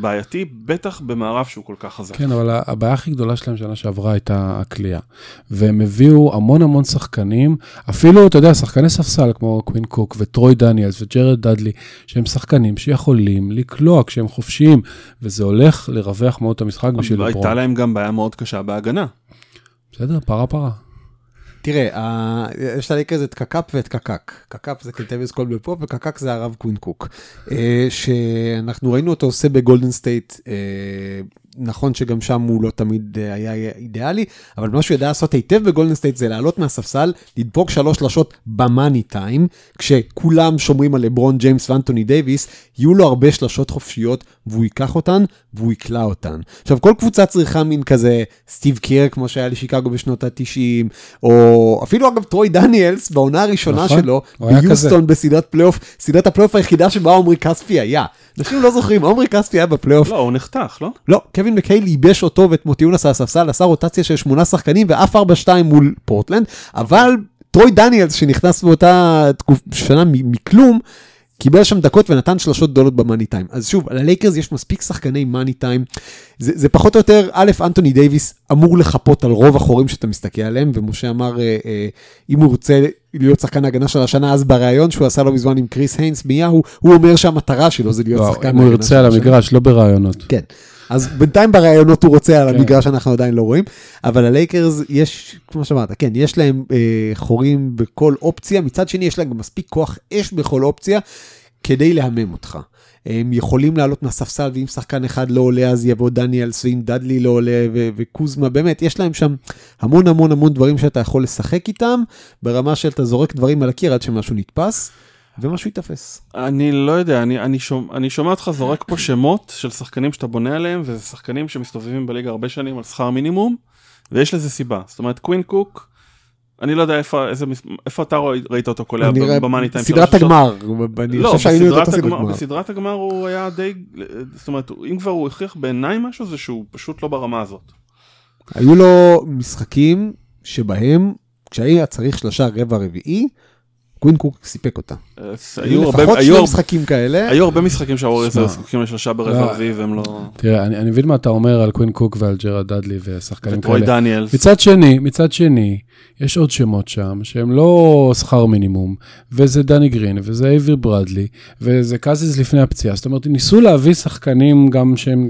בעייתי, בטח במערב שהוא כל כך חזק. כן, אבל הבעיה הכי גדולה שלהם שנה שעברה הייתה הכלייה. והם הביאו המון המון שחקנים, אפילו, אתה יודע, שחקני ספסל כמו קווין קוק וטרוי דניאלס וג'רד דאדלי, שהם שחקנים שיכולים לקלוע כשהם חופשיים, וזה הולך לרווח מאוד את המשחק בשביל הייתה לברון. להם גם בעיה מאוד קשה בהגנה. בסדר, פרה פרה. תראה, יש ללייקרס את קקאפ ואת קקק. קקאפ זה קלטביוס קולבל פופ וקקק זה הרב קווין קוק. אה, שאנחנו ראינו אותו עושה בגולדן סטייט, אה, נכון שגם שם הוא לא תמיד אה, היה אידיאלי, אבל מה שהוא ידע לעשות היטב בגולדן סטייט זה לעלות מהספסל, לדבוק שלוש שלשות במאני טיים, כשכולם שומרים על לברון ג'יימס ואנטוני דייוויס, יהיו לו הרבה שלשות חופשיות, והוא ייקח אותן, והוא יקלע אותן. עכשיו, כל קבוצה צריכה מין כזה סטיב קיר, כמו שהיה לשיקגו בשנות ה-90, או אפילו אגב טרוי דניאלס, בעונה הראשונה נכון, שלו, ביוסטון בסדרת פלייאוף, סדרת הפלייאוף היחידה שבה עומרי כספי היה. אנשים לא זוכרים, עומרי כספי היה בפלייאוף. לא, הוא נחתך, לא? לא, קווין מקייל ייבש אותו ואת מוטיונאס על הספסל, עשה רוטציה של שמונה שחקנים ועף 4-2 מול פורטלנד, אבל טרוי דניאלס שנכנס באותה תקופ... שנה מכלום, קיבל שם דקות ונתן שלשות גדולות במאני טיים. אז שוב, ללייקרס יש מספיק שחקני מאני טיים. זה, זה פחות או יותר, א', אנטוני דייוויס אמור לחפות על רוב החורים שאתה מסתכל עליהם, ומשה אמר, אה, אה, אם הוא רוצה להיות שחקן ההגנה של השנה, אז בריאיון שהוא עשה לא מזמן עם קריס היינס מיאהו, הוא אומר שהמטרה שלו זה להיות לא, שחקן אם הוא ההגנה ירצה של על השנה. המגרש, לא ברעיונות. כן. אז בינתיים בראיונות הוא רוצה על כן. המגרש אנחנו עדיין לא רואים, אבל הלייקרס יש, כמו שאמרת, כן, יש להם אה, חורים בכל אופציה, מצד שני יש להם גם מספיק כוח אש בכל אופציה כדי להמם אותך. הם יכולים לעלות מהספסל, ואם שחקן אחד לא עולה אז יבוא דניאלס, ואם דדלי לא עולה, ו- וקוזמה, באמת, יש להם שם המון המון המון דברים שאתה יכול לשחק איתם, ברמה של אתה זורק דברים על הקיר עד שמשהו נתפס, ומשהו ייתפס. אני לא יודע, אני, אני, שומע, אני שומע אותך זורק פה שמות של שחקנים שאתה בונה עליהם, וזה שחקנים שמסתובבים בליגה הרבה שנים על שכר מינימום, ויש לזה סיבה. זאת אומרת, קווין קוק, אני לא יודע איפה, איזה, איפה אתה ראית אותו קולע במאני טיים. סדרת הגמר, אני לא, חושב שהיינו את הסדרת הגמר. בסדרת הגמר הוא היה די, זאת אומרת, אם כבר הוא הוכיח בעיניי משהו, זה שהוא פשוט לא ברמה הזאת. היו לו משחקים שבהם, כשהיה צריך שלשה ברבע רביעי, קווין קוק סיפק אותה. היו לפחות שני משחקים כאלה. היו הרבה משחקים שהווריורס שמע. היו זקוקים לשלשה ברבע לא. רביעי והם לא... תראה, אני, אני מבין מה אתה אומר על קווין קוק ועל ג'רד דאדלי ושחקנים וטרוי כאלה. דניאלס. מצד שני, מצד שני, יש עוד שמות שם שהם לא שכר מינימום, וזה דני גרין, וזה אייברי ברדלי, וזה קזיז לפני הפציעה. זאת אומרת, ניסו להביא שחקנים גם שהם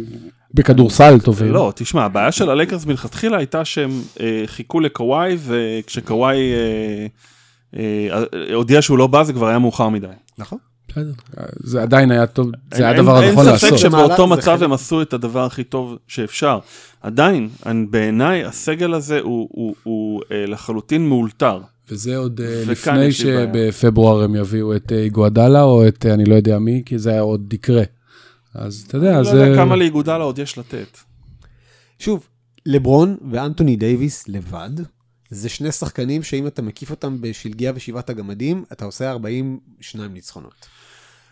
בכדורסל טובים. לא, תשמע, הבעיה של הלייקרס מלכתחילה הייתה שהם אה, חיכו לקוואי, וכשקוואי אה, הודיע שהוא לא בא, זה כבר היה מאוחר מדי. נכון. בסדר, זה עדיין היה טוב, זה היה הדבר הנכון אין ספק לעשות. שבאותו מצב הם עשו את הדבר הכי טוב שאפשר. עדיין, אני- בעיניי הסגל הזה הוא- אה, לחלוטין מאולתר. וזה עוד אה, וכאן לפני. שבפברואר הם יביאו את אה, איגואדלה או את אה, אני לא יודע מי, כי זה היה עוד יקרה. אז אתה יודע, אני זה... לא יודע כמה לאיגואדלה עוד יש לתת. שוב, לברון ואנטוני דייוויס לבד, זה שני שחקנים שאם אתה מקיף אותם בשלגיה ושבעת הגמדים, אתה עושה 42 ניצחונות.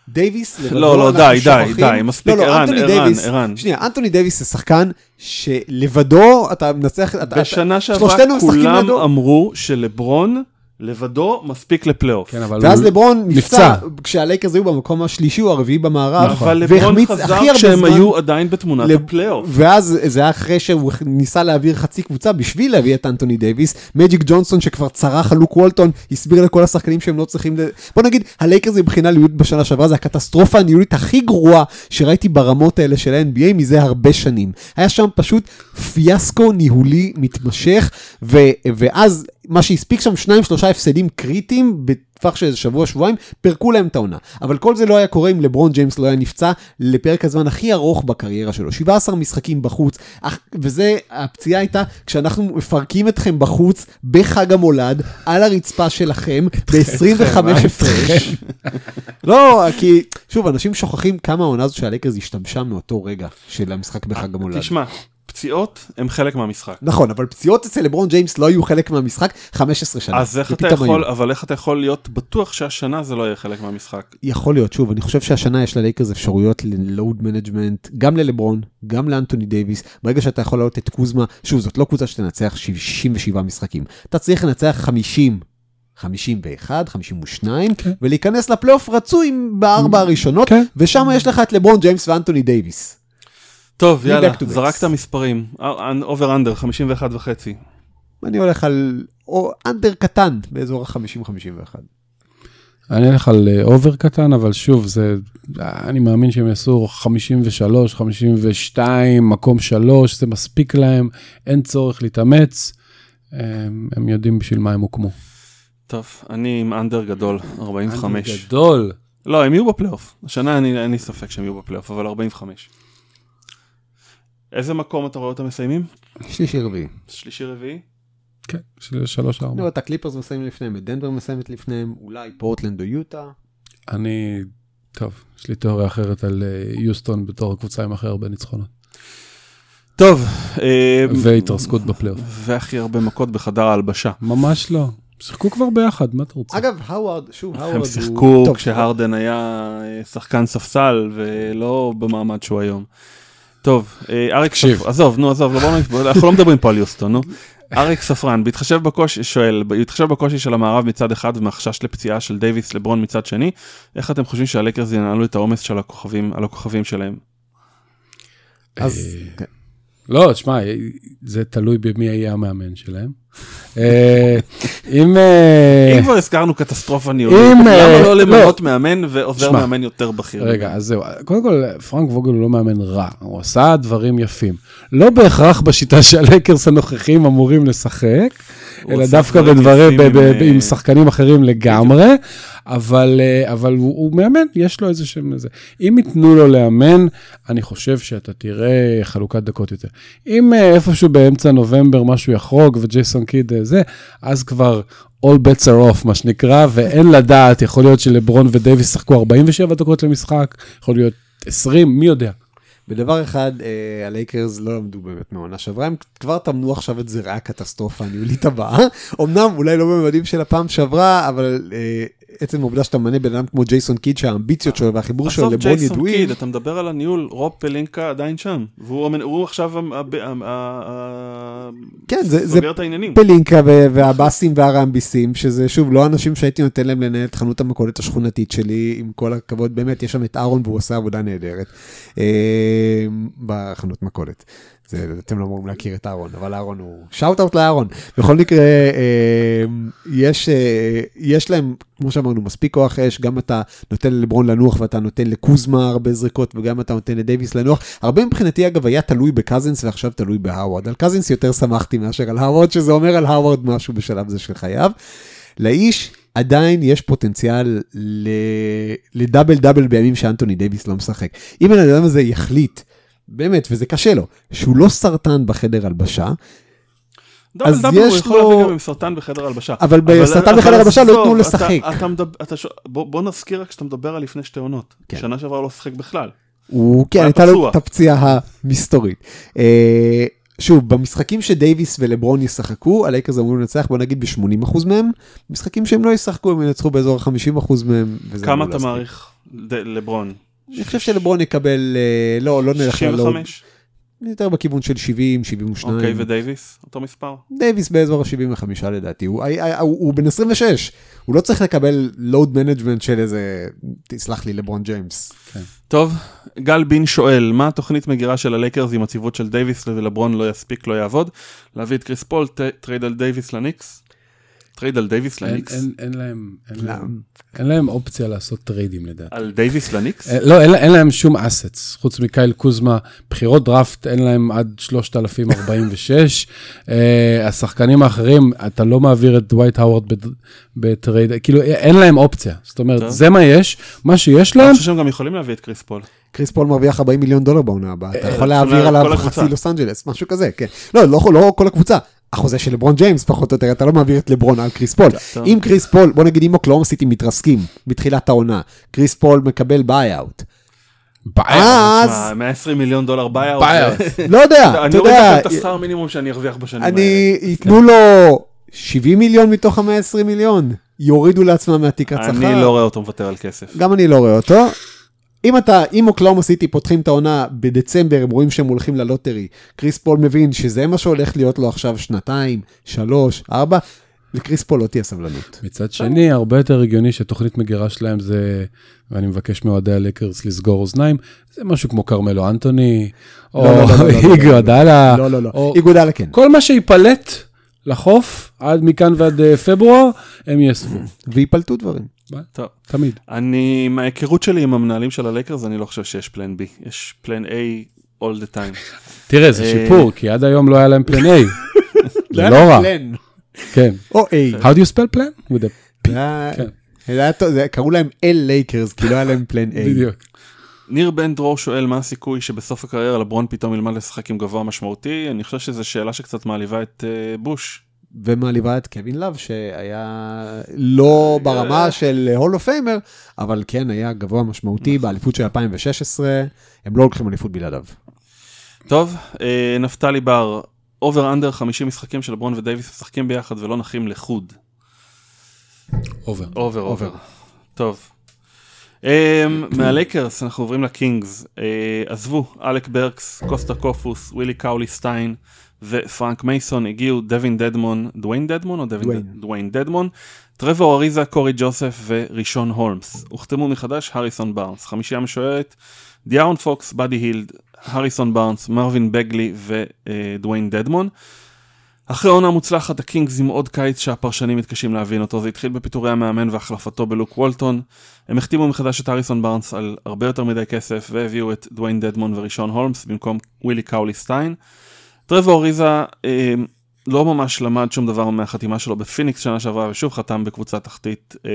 דייוויס, לא, לא, די, די, די, מספיק, לא, לא, ערן, אנטוני ערן, דייוויס- ערן. שנייה, אנטוני דייוויס זה שחקן שלבדו אתה מנצח, בשנה שעברה כולם. אמרו שלברון לבדו מספיק לפלייאוף. כן, אבל ואז הוא לברון נפצע, נפצע. כשהלייקרס היו במקום השלישי או הרביעי במערב, אבל לברון חזר כשהם. היו עדיין בתמונת לב- הפלייאוף. ואז זה היה אחרי שהוא ניסה להעביר חצי קבוצה בשביל להביא את אנטוני דייוויס. מג'יק ג'ונסון שכבר צרח על לוק וולטון, הסביר לכל השחקנים שהם לא צריכים ל... בוא נגיד, הלייקרס מבחינה ניהולית בשנה שעברה זה הקטסטרופה הניהולית הכי גרועה שראיתי ברמות האלה של ה-NBA מזה הרבה שנים. היה שם פשוט פיאסקו ניהולי מתמשך, ו... ואז מה שהספיק שם שניים שלושה הפסדים קריטיים בטווח של איזה שבוע שבועיים פירקו להם את העונה אבל כל זה לא היה קורה אם לברון ג'יימס לא היה נפצע לפרק הזמן הכי ארוך בקריירה שלו 17 משחקים בחוץ אך- וזה הפציעה הייתה כשאנחנו מפרקים אתכם בחוץ בחג המולד על הרצפה שלכם ב-25 הפרש. לא כי שוב אנשים שוכחים כמה העונה הזאת של הלייקרס השתבשה מאותו רגע של המשחק בחג המולד. תשמע, פציעות הם חלק מהמשחק. נכון, אבל פציעות אצל לברון ג'יימס לא היו חלק מהמשחק 15 שנה. אז איך אתה יכול, היו. אבל איך אתה יכול להיות בטוח שהשנה זה לא יהיה חלק מהמשחק? יכול להיות, שוב, אני חושב שהשנה יש ללייקרס אפשרויות ל load management, גם ללברון, גם לאנטוני דייוויס. ברגע שאתה יכול להעלות את קוזמה, שוב, זאת לא קבוצה שתנצח 67 משחקים. אתה צריך לנצח 50. 51, 52, כן. ולהיכנס לפלייאוף רצוי בארבע הראשונות, כן. ושם יש לך את לברון ג'יימס ואנטוני דייוויס. טוב, יאללה. זרקת מספרים. over under, 51 וחצי. אני הולך על under קטן באזור ה-50-51. אני אלך על אה, over קטן, אבל שוב, זה, אני מאמין שהם יעשו 53, 52, מקום 3, זה מספיק להם, אין צורך להתאמץ, הם, הם יודעים בשביל מה הם הוקמו. טוב, אני עם under גדול, 45. גדול. לא, הם יהיו בפלייאוף. השנה אני- אין לי ספק שהם יהיו בפלייאוף, אבל 45. איזה מקום אתה רואה אותם מסיימים? שלישי רביעי. שלישי רביעי? כן, של 3 4 לא, את הקליפרס מסיימים לפניהם, את דנבר מסיימת לפניהם, אולי פורטלנד או יוטה. אני, טוב, יש לי תיאוריה אחרת על אה, יוסטון בתור הקבוצה עם הכי הרבה ניצחונות. טוב, אה, והתרסקות בפלייאוף. והכי הרבה מכות בחדר ההלבשה. ממש לא. שיחקו כבר ביחד, מה אתה רוצה? אגב, האווארד, שוב, האווארד הם הוא... שיחקו טוב, כשהרדן היה אה, שחקן ספסל ולא במעמד שהוא היום. טוב, אה, אריק. ספרן, עזוב, נו עזוב, לא, נ- אנחנו לא מדברים פה על יוסטון, נו. אריק ספרן, בהתחשב בקושי, שואל, בהתחשב בקושי של המערב מצד אחד ומהחשש לפציעה של דייוויס לברון מצד שני, איך אתם חושבים שהלייקרס ינהלו את העומס של הכוכבים, על הכוכבים שלהם? אז... אה, כן. לא, תשמע, זה תלוי במי יהיה המאמן שלהם. אה, אם... אה, אם כבר הזכרנו קטסטרופה ניהולית, למה אה, לא למנות לא. מאמן ועוזר שמע, מאמן יותר בכיר? רגע, אז זהו, קודם כל, פרנק ווגל הוא לא מאמן רע, הוא עשה דברים יפים. לא בהכרח בשיטה שהלייקרס הנוכחים אמורים לשחק, אלא דווקא דברים בדברים, ב- ב- עם, ב- עם אה, שחקנים אחרים לגמרי, אבל, אה, אבל הוא, הוא מאמן, יש לו איזה שם איזה. אם ייתנו לו לאמן, אני חושב שאתה תראה חלוקת דקות יותר. אם אה, איפשהו באמצע נובמבר משהו יחרוג וג'ייסון קיד זה, אז כבר all bets are off, מה שנקרא, ואין לדעת, יכול להיות שלברון ודייוויס שחקו 47 דקות למשחק, יכול להיות 20, מי יודע. בדבר אחד, אה, הלייקרס לא למדו באמת מהעונה שעברה, הם כבר טמנו עכשיו את זרעי הקטסטרופה הניהולית הבאה. אמנם אולי לא בממדים של הפעם שעברה, אבל אה, עצם העובדה שאתה ממנה בן אדם כמו ג'ייסון קיד, שהאמביציות שלו והחיבור שלו עזוב לברון ג'ייסון ידועים. קיד, אתה מדבר על הניהול, רוב פלינקה עדיין שם, והוא עכשיו כן, זה. פלינקה והבאסים והרמביסים, שזה שוב לא אנשים שהייתי נותן להם לנהל את חנות המכולת השכונתית שלי, עם כל הכבוד, באמת, יש שם את אהרון והוא עושה עבודה נהדרת אה, בחנות מכולת. זה, אתם לא אמורים להכיר את אהרון, אבל אהרון הוא... שאוט אאוט לאהרון. בכל מקרה, אה, יש, אה, יש להם, כמו שאמרנו, מספיק כוח אש, גם אתה נותן ללברון לנוח ואתה נותן לקוזמה הרבה זריקות, וגם אתה נותן לדייוויס לנוח. הרבה מבחינתי, אגב, היה תלוי בקזינס ועכשיו תלוי בהאווארד. על קזינס יותר שמחתי מאשר על האווארד, שזה אומר על האווארד משהו בשלב זה של חייו. לאיש עדיין יש פוטנציאל. לדאבל דאבל בימים שאנטוני דייוויס לא משחק. אם הבן אדם הזה יחליט, באמת, וזה קשה לו, שהוא לא סרטן בחדר הלבשה, אז דאבל הוא יש יכול לו- להביא גם עם סרטן בחדר הלבשה. אבל בסרטן אבל בחדר הלבשה לא ייתנו אתה- לשחק. אתה מדבר- אתה ש- בוא בוא נזכיר רק שאתה מדבר על לפני שתי עונות. כן. שנה שעברה הוא לא שיחק בכלל. הוא, כן, היה הייתה לו. את הפציעה המסתורית. אה, שוב, במשחקים שדייוויס ולברון ישחקו, הלייקרס אמורים לנצח, בוא נגיד ב-80% מהם, משחקים שהם לא ישחקו, הם ינצחו באזור ה-50% מהם. כמה אתה. מעריך לברון? אני חושב שלברון יקבל, אה, לא, לא נלך ל load, 65? יותר בכיוון של 70, 72. אוקיי, ודייוויס? אותו מספר? דייוויס באזור ה-75 לדעתי, הוא, הוא, הוא, הוא בן 26, הוא לא צריך לקבל load management של איזה, תסלח לי, לברון ג'יימס. טוב, גל בין שואל, מה התוכנית מגירה של הלייקרס אם הציוות של דייוויס ולברון לא יספיק, לא יעבוד? להביא את קריס פול, טרייד על דייוויס לניקס? טרייד על דייוויס לניקס? אין- אין להם- אין? להם- אין להם אופציה לעשות טריידים לדעתי. על דייוויס לניקס? אה, לא, אין, אין להם שום assets, חוץ מקייל קוזמה, בחירות דראפט, אין להם עד 3,046. אה, השחקנים האחרים, אתה לא מעביר את דווייט האוורד בטרייד, כאילו, אין להם אופציה. זאת אומרת, טוב. זה מה יש, מה שיש אני להם, חושב שהם גם יכולים להביא את קריס פול. קריס פול מרוויח 40 מיליון דולר בעונה הבאה, אתה יכול להעביר עליו. חצי לוס אנג'לס, משהו כזה, כן. לא, לא, לא כל הקבוצה. החוזה של לברון ג'יימס פחות או יותר, אתה לא מעביר את לברון על קריס פול. אם קריס פול, בוא נגיד אם אוקלהומה סיטי מתרסקים בתחילת העונה, קריס פול מקבל buyout. אז, תשמע, 120 מיליון דולר buyout. לא יודע, אני אתה אוריד יודע, לכם את השכר מינימום שאני ארוויח בשנים האלה. אני, ייתנו לו 70 מיליון מתוך ה-120 מיליון, יורידו לעצמם מהתקרת שכר. אני לא רואה אותו מוותר על כסף. גם אני לא רואה אותו. אם אתה, אם אוקלהומה סיטי פותחים את העונה בדצמבר, הם רואים שהם הולכים ל lottery, קריס פול מבין שזה מה שהולך להיות לו עכשיו שנתיים, שלוש, ארבע, לקריס פול לא תהיה סבלנות. מצד שני, הרבה יותר הגיוני שתוכנית מגירה שלהם זה, ואני מבקש מאוהדי הלייקרס לסגור אוזניים, זה משהו כמו כרמלו אנטוני, או לא, לא, לא, לא, לא, לא, איגודלה לא, לא, לא, לא, איגודלה כן. כל מה שייפלט לחוף, עד מכאן ועד אה, פברואר, הם יאספו. ויפלטו דברים. טוב. תמיד. אני, מההיכרות שלי עם המנהלים של הלייקרס, אני לא חושב שיש plan B. יש plan A all the time. תראה, זה אה, שיפור, כי עד היום לא היה להם plan A. זה לא רע. כן. או A. How do you spell plan? With a- זה היה- כן. קראו להם אל לייקרס, כי לא היה להם plan A. בדיוק. ניר בן דרור שואל מה הסיכוי שבסוף הקריירה לברון פתאום ילמד לשחק עם גבוה משמעותי. אני חושב שזו שאלה שקצת מעליבה את אה, בוש. ומעליבה את קווין לאב, שהיה לא ברמה של Hall of Famer, אבל כן היה גבוה משמעותי באליפות של 2016, הם לא לוקחים אליפות בלעדיו. טוב, אה, נפתלי בר, over under 50 משחקים שלברון ודייוויס משחקים ביחד ולא נחים לחוד. over, over. over. טוב. אממ, מהלייקרס אנחנו עוברים לקינגס. אה, עזבו, אלק ברקס, קוסטה קופוס, ווילי קאולי סטיין ופרנק מייסון הגיעו, דווין דדמון, דוויין דדמון או דווין דוויין. דד- דוויין דדמון, טרוור אריזה, קורי ג'וסף וראשון הולמס. הוחתמו מחדש הריסון בארנס, חמישייה משוערת, דיארון פוקס, באדי הילד, הריסון בארנס, מרווין בגלי ודוויין דדמון. אחרי עונה מוצלחת, הקינגס עם עוד קיץ שהפרשנים מתקשים להבין אותו. זה התחיל בפיטורי המאמן והחלפתו בלוק וולטון. הם החתימו מחדש את הריסון בארנס על הרבה יותר מדי כסף, והביאו את דוויין דדמון וראשון הולמס במקום ווילי קאולי סטיין. טרוור אריזה אה, לא ממש למד שום דבר מהחתימה שלו בפיניקס שנה שעברה, ושוב חתם בקבוצה תחתית. אה,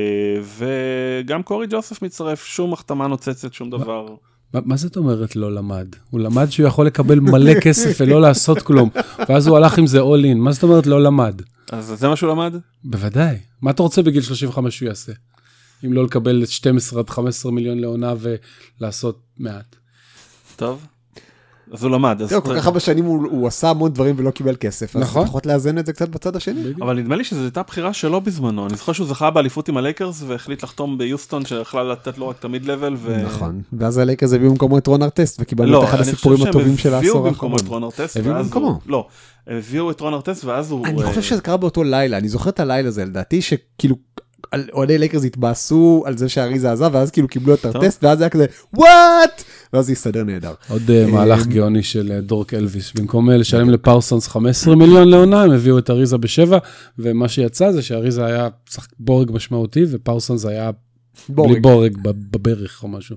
וגם קורי ג'וסף מצטרף, שום החתמה נוצצת, שום דבר. מה מה זאת אומרת לא למד? הוא למד שהוא יכול לקבל מלא כסף ולא לעשות כלום, ואז הוא הלך עם זה all in. מה זאת אומרת לא למד? אז זה מה שהוא למד? בוודאי. מה אתה רוצה בגיל 35 שהוא יעשה? אם לא לקבל 12 עד 15 מיליון לעונה ולעשות מעט. טוב. אז הוא למד. אז תראו, כל כך הרבה שנים הוא עשה המון דברים ולא קיבל כסף, אז נכון. לפחות לאזן את זה קצת בצד השני. אבל נדמה לי שזו הייתה בחירה שלו בזמנו, אני זוכר שהוא זכה באליפות עם הלייקרס והחליט לחתום ביוסטון שיכלה לתת לו רק את ה mid-level. נכון, ואז הלייקרס הביאו במקומו את רון ארטסט, וקיבלנו לא, את אחד הסיפורים הטובים של הביאו העשור במקומו האחרון. את רון ארטסט, הביאו ואז במקומו. הוא... לא, הביאו את רון ארטסט ואז הוא... אני אה, חושב שזה קרה באותו לילה, אני זוכר את הלילה הזה, לדעתי שכאילו, אוהדי לייקרס התבאסו על זה שאריזה עזב, ואז כאילו קיבלו את ארטסט, ואז זה היה כזה, וואט! ואז זה הסתדר נהדר. עוד אה, מהלך גאוני של אה, דורק אלוויס. במקום אה, לשלם לפרסונס 15 מיליון לעונה, הם הביאו את אריזה בשבע, ומה שיצא זה שאריזה היה בורג משמעותי, ופרסונס היה בלי בורג. בורג בב- בברך או משהו.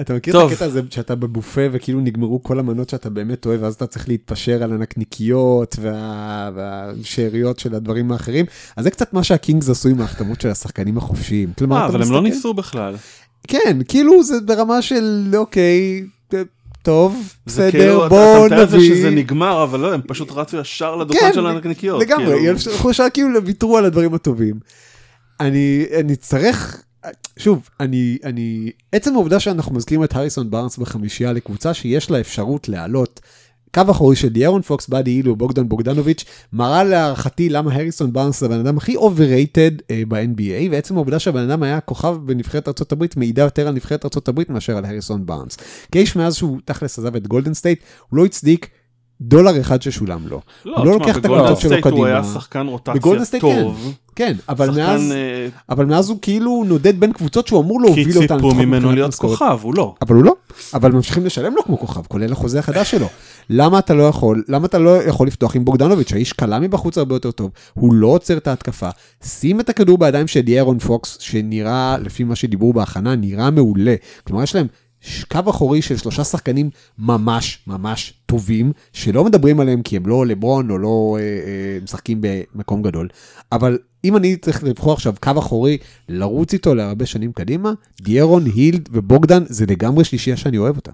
אתה מכיר טוב. את הקטע הזה שאתה בבופה וכאילו נגמרו כל המנות שאתה באמת אוהב, ואז אתה צריך להתפשר על הנקניקיות וה... והשאריות של הדברים האחרים? אז זה קצת מה שהקינגס עשו עם ההחתמות של השחקנים החופשיים. כלומר, אה, אבל הם לא מסתכל- ניסו בכלל. כן, כאילו זה ברמה של אוקיי, טוב, זה בסדר, כאילו, אתה- בוא אתה מתאר את זה שזה נביא. נגמר, אבל לא, הם פשוט רצו ישר לדוכן כן, של הנקניקיות. לגמרי, כאילו. ישר כאילו ויתרו על הדברים הטובים. אני אני אצטרך, שוב, אני, אני, עצם העובדה שאנחנו מזכירים את הריסון בארנס בחמישייה לקבוצה שיש לה אפשרות להעלות קו אחורי של דיארון פוקס, באדי אילו, בוגדן בוגדנוביץ', מראה להערכתי למה הריסון בארנס זה הבן אדם הכי overrated uh, ב-NBA, ועצם העובדה שהבן אדם היה כוכב בנבחרת ארה"ב מעידה יותר על נבחרת ארה"ב מאשר על הריסון בארנס. כי איש מאז שהוא תכלס עזב את גולדן סטייט, הוא לא הצדיק דולר אחד ששולם לו. לא, הוא לא לוקח את הקבוצות שלו סטייט הוא קדימה. היה שחקן רוטציה סטייט כן. טוב. כן, אבל שחקן, מאז, אה, אבל מאז הוא כאילו נודד בין קבוצות שהוא אמור כי להוביל אותן. ציפו לפחות ממנו להיות משכורת. כוכב, הוא לא. אבל הוא לא, אבל ממשיכים לשלם לו כמו כוכב, כולל החוזה החדש שלו. למה אתה לא יכול, למה אתה לא יכול לפתוח עם בוגדנוביץ', האיש קלע מבחוץ הרבה יותר טוב, הוא לא עוצר את ההתקפה, שים את הכדור בידיים של דיארון פוקס, שנראה, לפי מה שדיברו בהכנה, נראה מעולה. כלומר, יש להם קו אחורי של שלושה שחקנים ממש ממש טובים, שלא מדברים עליהם כי הם לא לברון או לא אה, אה, משחקים במקום גדול, אבל אם אני צריך לבחור עכשיו קו אחורי, לרוץ איתו להרבה שנים קדימה, דיארון, הילד ובוגדן זה לגמרי שלישייה שאני אוהב אותה.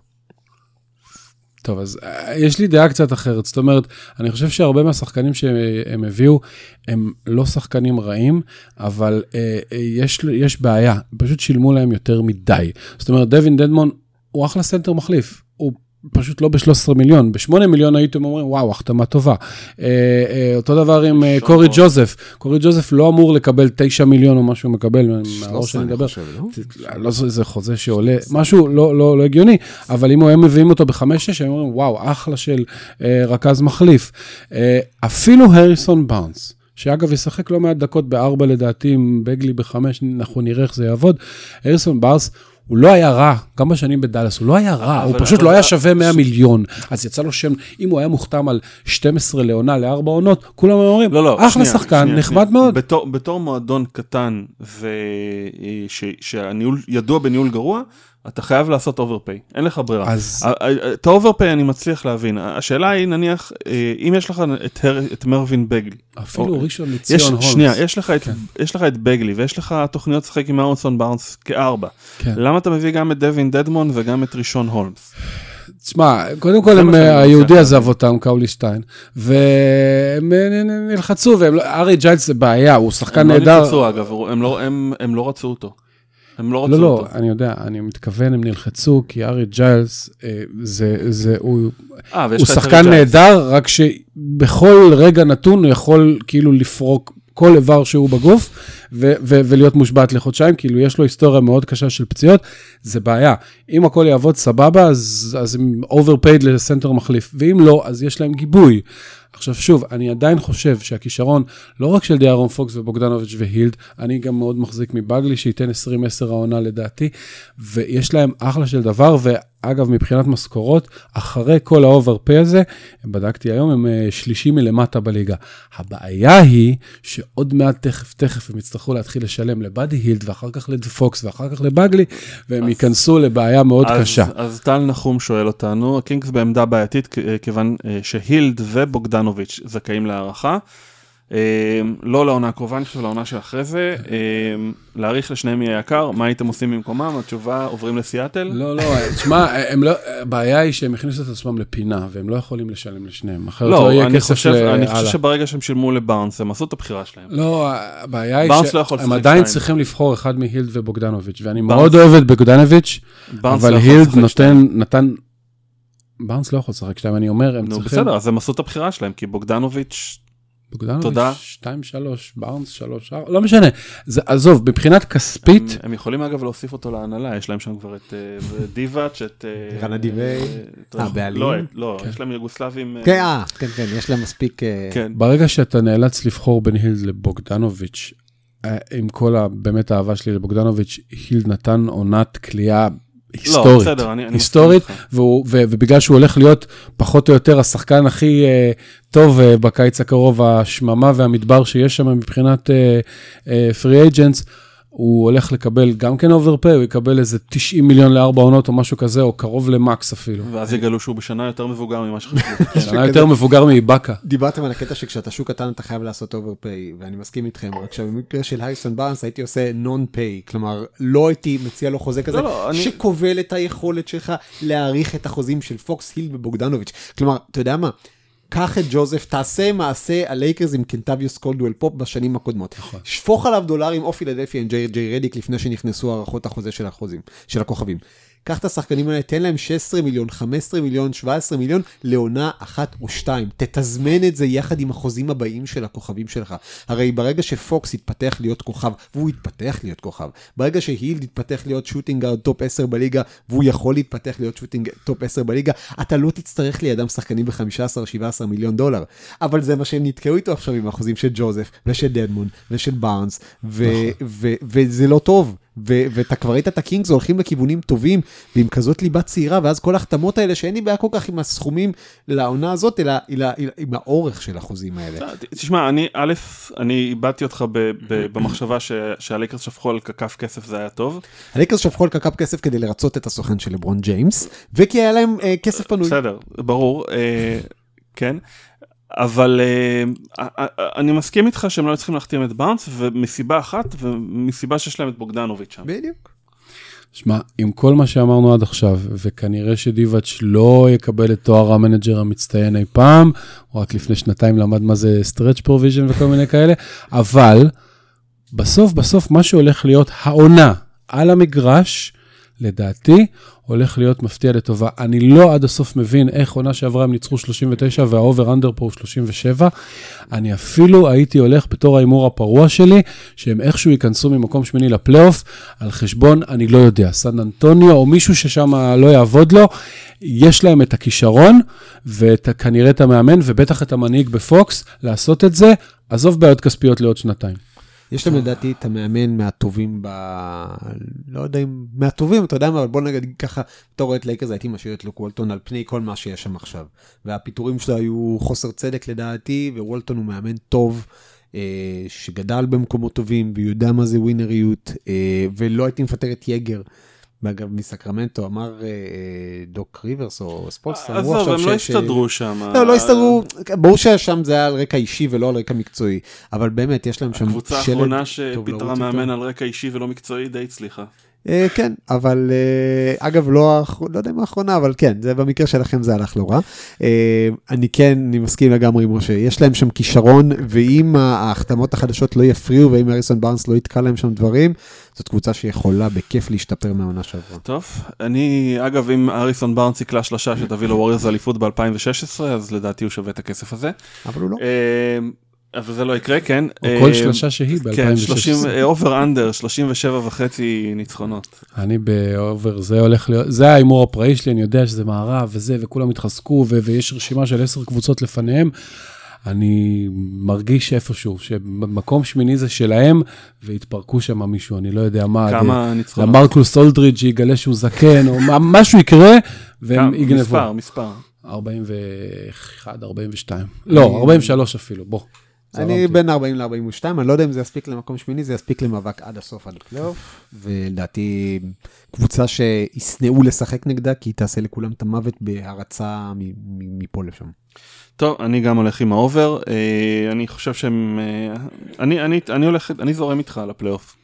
טוב, אז אה, יש לי דעה קצת אחרת. זאת אומרת, אני חושב שהרבה מהשחקנים שהם הביאו, הם לא שחקנים רעים, אבל אה, אה, יש, יש בעיה, פשוט שילמו להם יותר מדי. זאת אומרת, דוויין דדמון הוא אחלה סנטר מחליף. פשוט לא ב-13 מיליון, ב-8 מיליון הייתם אומרים, וואו, החתמה טובה. אה, אה, אותו דבר עם אה, קורי. ג'וזף. קורי ג'וזף לא אמור לקבל 9 מיליון או מה שהוא מקבל, מהראש 13 שאני אני מדבר. חושב, לא? לא זה חוזה שעולה, משהו לא, לא, לא הגיוני, אבל אם הם מביאים אותו בחמש-שש, הם אומרים, וואו, אחלה של רכז מחליף. אפילו הריסון בארנס, שאגב ישחק לא מעט דקות בארבע לדעתי, עם בגלי בחמש, אנחנו נראה איך זה יעבוד. הריסון בארנס, הוא לא היה רע, גם בשנים בדאלאס, הוא לא היה רע, הוא פשוט לא היה שווה 100 מיליון. אז יצא לו שם, אם הוא היה מוחתם על 12 לעונה לארבע עונות, כולם אומרים, לא, לא, אחלה שחקן, נחמד. מאוד. בתור, בתור מועדון קטן, ושהניהול ידוע בניהול גרוע, אתה חייב לעשות overpay, אין לך ברירה. אז את ה overpay אני מצליח להבין. השאלה היא, נניח, אה, אם יש לך את, הר, את מרווין בגלי, אפילו או- ראשון יש, לציון הולמס. שנייה, יש לך, את, כן. יש לך את בגלי ויש לך תוכניות לשחק עם הריסון בארנס כארבע. כן. למה אתה מביא גם את דוויין דדמון וגם את ראשון הולמס? תשמע, קודם כל הם, אה, היהודי. עזב אותם, קאולישטיין, והם אה, נלחצו, והם לא- הארי ג'יילס זה בעיה, הוא שחקן הם לא נהדר. נלחצו אגב, הם לא, הם, הם לא רצו אותו. הם לא רצו לא, לא, אותו. אני יודע, אני מתכוון, הם נלחצו, כי ארי ג'יילס, אה, זה, זה, הוא, אה, ויש הוא שחקן. נהדר, רק שבכל רגע נתון הוא יכול כאילו לפרוק כל איבר שהוא בגוף, ו- ו- ולהיות מושבת לחודשיים, כאילו יש לו היסטוריה מאוד קשה של פציעות, זה בעיה. אם הכל יעבוד סבבה, אז, אז הם overpaid לסנטר מחליף, ואם לא, אז יש להם גיבוי. עכשיו שוב, אני עדיין חושב שהכישרון, לא רק של דיאארון פוקס ובוגדנוביץ' והילד, אני גם מאוד מחזיק מבגלי, שייתן 20-10 העונה לדעתי, ויש להם אחלה של דבר, ואגב, מבחינת משכורות, אחרי כל ה overpay הזה, בדקתי היום, הם אה, שלישי מלמטה בליגה. הבעיה היא שעוד מעט תכף תכף הם יצטרכו להתחיל לשלם לבאדי הילד, ואחר כך לפוקס, ואחר כך לבגלי, והם אז- ייכנסו לבעיה מאוד אז, קשה. אז טל נחום שואל אותנו, הקינגס בעמדה בעייתית כ- כיוון אה, שהילד ובוגדנוביץ' זכאים להארכה. אה, לא לעונה הקרובה, אני חושב לעונה שאחרי זה. אה, להעריך לשניהם יהיה יקר, מה הייתם עושים במקומם? התשובה, עוברים לסיאטל? לא, לא, תשמע, לא, הבעיה היא שהם הכניסו את עצמם לפינה, והם לא יכולים לשלם לשניהם, אחרת לא, לא, יהיה כסף חושב, אני חושב. שברגע שהם שילמו לבארנס, הם עשו את הבחירה שלהם. לא, הבעיה היא לא שהם לשחק עדיין. צריכים לבחור אחד מהילד ובוגדנוביץ', ואני מאוד אוהב את בוגדנוביץ', אבל לא הילד. נתן, בארנס לא יכול לשחק שתיים, אני אומר, הם נו צריכים, בסדר, אז הם עשו את הבחירה שלהם, כי בוגדנוביץ', בוגדנוביץ', תודה. 2, 3, בארנס 3, 4, לא משנה, זה, עזוב, מבחינת כספית, הם, הם יכולים אגב להוסיף אותו להנהלה, יש להם שם כבר את אה, דיvaץ', את... אה, רנה דיווי. אה, אה, את- בעלים? לא, לא, כן. יש להם יוגוסלבים. כן, אה, כן, כן, יש להם מספיק... כן. ברגע שאתה נאלץ לבחור בין הילד לבוגדנוביץ', עם כל ה, באמת האהבה שלי לבוגדנוביץ', הילד נתן עונת כליאה היסטורית. לא, בסדר, אני, אני היסטורית, איתך. והוא, ו, ובגלל שהוא הולך להיות פחות או יותר השחקן הכי אה, טוב אה, בקיץ הקרוב, השממה והמדבר שיש שם מבחינת פרי uh, אייג'נטס, הוא הולך לקבל גם כן overpay, הוא יקבל איזה 90 מיליון לארבע עונות או משהו כזה, או קרוב ל max אפילו. ואז יגלו שהוא בשנה יותר מבוגר ממה שחשבו. שנה יותר מבוגר מאיבאקה. דיברתם על הקטע שכשאתה שוק קטן אתה חייב לעשות overpay, ואני מסכים איתכם, רק שבמקרה של הריסון בארנס הייתי עושה non pay, כלומר לא הייתי מציע לו חוזה כזה, לא, לא, שכובל את היכולת שלך להאריך את החוזים של פוקס, הילד ובוגדנוביץ'. כלומר, אתה יודע מה? קח את ג'וזף, תעשה מעשה הלייקרס עם קנטביוס קולדואל פופ בשנים הקודמות. נכון. שפוך עליו דולרים או פילדלפיה עם ג'יי ג'יי רדיק לפני שנכנסו הארכות החוזה של החוזים, של הכוכבים. קח את השחקנים האלה, תן להם 16 מיליון, 15 מיליון, 17 מיליון, לעונה אחת או שתיים. תתזמן את זה יחד עם החוזים הבאים של הכוכבים שלך. הרי ברגע שפוקס יתפתח להיות כוכב, והוא יתפתח להיות כוכב, ברגע שהילד יתפתח להיות shooting top 10 בליגה, והוא יכול להתפתח להיות shooting top 10 בליגה, אתה לא תצטרך לידם שחקנים ב-15-17 מיליון דולר. אבל זה מה שהם נתקעו איתו עכשיו עם החוזים של ג'וזף, ושל דדמון, ושל בארנס, ו- נכון. ו- וזה לא טוב. ואתה כבר ראית את הקינגס הולכים לכיוונים טובים, ועם כזאת ליבה צעירה, ואז כל ההחתמות האלה, שאין לי בעיה כל כך עם הסכומים לעונה הזאת, אלא, אלא, אלא עם האורך של החוזים האלה. תשמע, אני, א', אני איבדתי אותך ב- ב- במחשבה ש- שהלייקרס שפכו על KCP כסף זה היה טוב. הלייקרס שפכו על KCP כסף כדי לרצות את הסוכן של לברון ג'יימס, וכי היה להם אה, כסף פנוי. בסדר, ברור, אה, כן. אבל אה, אני מסכים איתך שהם לא צריכים להחתים את בארנס מסיבה אחת ומסיבה שיש להם את בוגדנוביץ' שם. בדיוק. שמע, עם כל מה שאמרנו עד עכשיו, וכנראה שדיבאץ' לא יקבל את תואר המנג'ר המצטיין אי פעם, הוא רק לפני שנתיים למד מה זה stretch provision וכל מיני כאלה, אבל בסוף בסוף מה שהולך להיות העונה על המגרש, לדעתי, הולך להיות מפתיע לטובה. אני לא עד הסוף מבין איך עונה שעברה הם ניצחו 39 והאובר אנדר פה הוא 37. אני אפילו הייתי הולך בתור ההימור הפרוע שלי, שהם איכשהו ייכנסו ממקום שמיני לפלייאוף, על חשבון, אני לא יודע, סן אנטוניו או מישהו ששם לא יעבוד לו. יש להם את הכישרון וכנראה את המאמן ובטח את המנהיג בפוקס לעשות את זה. עזוב בעיות כספיות לעוד שנתיים. יש להם לדעתי את המאמן מהטובים ב... לא יודע אם... מהטובים, אתה יודע מה, אבל בוא נגיד ככה, בתור רואה את לייקרס הייתי משאיר את לוק וולטון על פני כל מה שיש שם עכשיו. והפיטורים שלו היו חוסר צדק לדעתי, ווולטון הוא מאמן טוב. אה, שגדל במקומות טובים ויודע מה זה ווינריות, אה, ולא הייתי מפטר את יאגר. אגב, מסקרמנטו אמר אה, דוק ריברס או ספולסטר, אמרו עכשיו ש... עזוב, הם לא הסתדרו שם. לא, לא הסתדרו, ברור ששם זה היה על רקע אישי ולא על רקע מקצועי, אבל באמת, יש להם שם שלד... הקבוצה האחרונה שפיטרה מאמן על רקע אישי ולא מקצועי די הצליחה. אה, כן, אבל אה, אגב, לא, לא יודע אם האחרונה, אבל כן, זה במקרה שלכם זה הלך לא רע. אה, אני כן, אני מסכים לגמרי עם משה, יש להם שם כישרון, ואם ההחתמות החדשות לא יפריעו, ואם אריסון בארנס לא יתקע להם שם דברים, זאת קבוצה שיכולה בכיף להשתפר מהעונה שעברה. טוב, אני, אגב, אם הריסון בארנס יקלע שלושה שתביא לווריורס אליפות ב-2016, אז לדעתי הוא שווה את הכסף הזה. אבל הוא לא. אבל זה לא יקרה, כן. או כל שלושה שהיא ב-2016. כן, over under, 37 וחצי ניצחונות. אני ב over, זה הולך להיות, זה ההימור הפראי שלי, אני יודע שזה מערב וזה, וכולם התחזקו, ויש רשימה של עשר קבוצות לפניהם. אני מרגיש איפשהו, שמקום שמיני זה שלהם, ויתפרקו שם מישהו, אני לא יודע מה. כמה ניצחונות? למרקוס אולדריץ' יגלה שהוא זקן, או משהו יקרה, והם יגנבו. מספר, מספר. 41, 42. לא, 43 אפילו, בוא. אני בין 40 ל-42, אני לא יודע אם זה יספיק למקום שמיני, זה יספיק למאבק עד הסוף, עד הפלייאוף, ולדעתי קבוצה שישנאו לשחק נגדה, כי היא תעשה לכולם את המוות בהרצה מפה לשם. טוב, אני גם הולך עם ה over, אני חושב שהם, אני, אני, אני הולך, אני זורם איתך על הפלייאוף.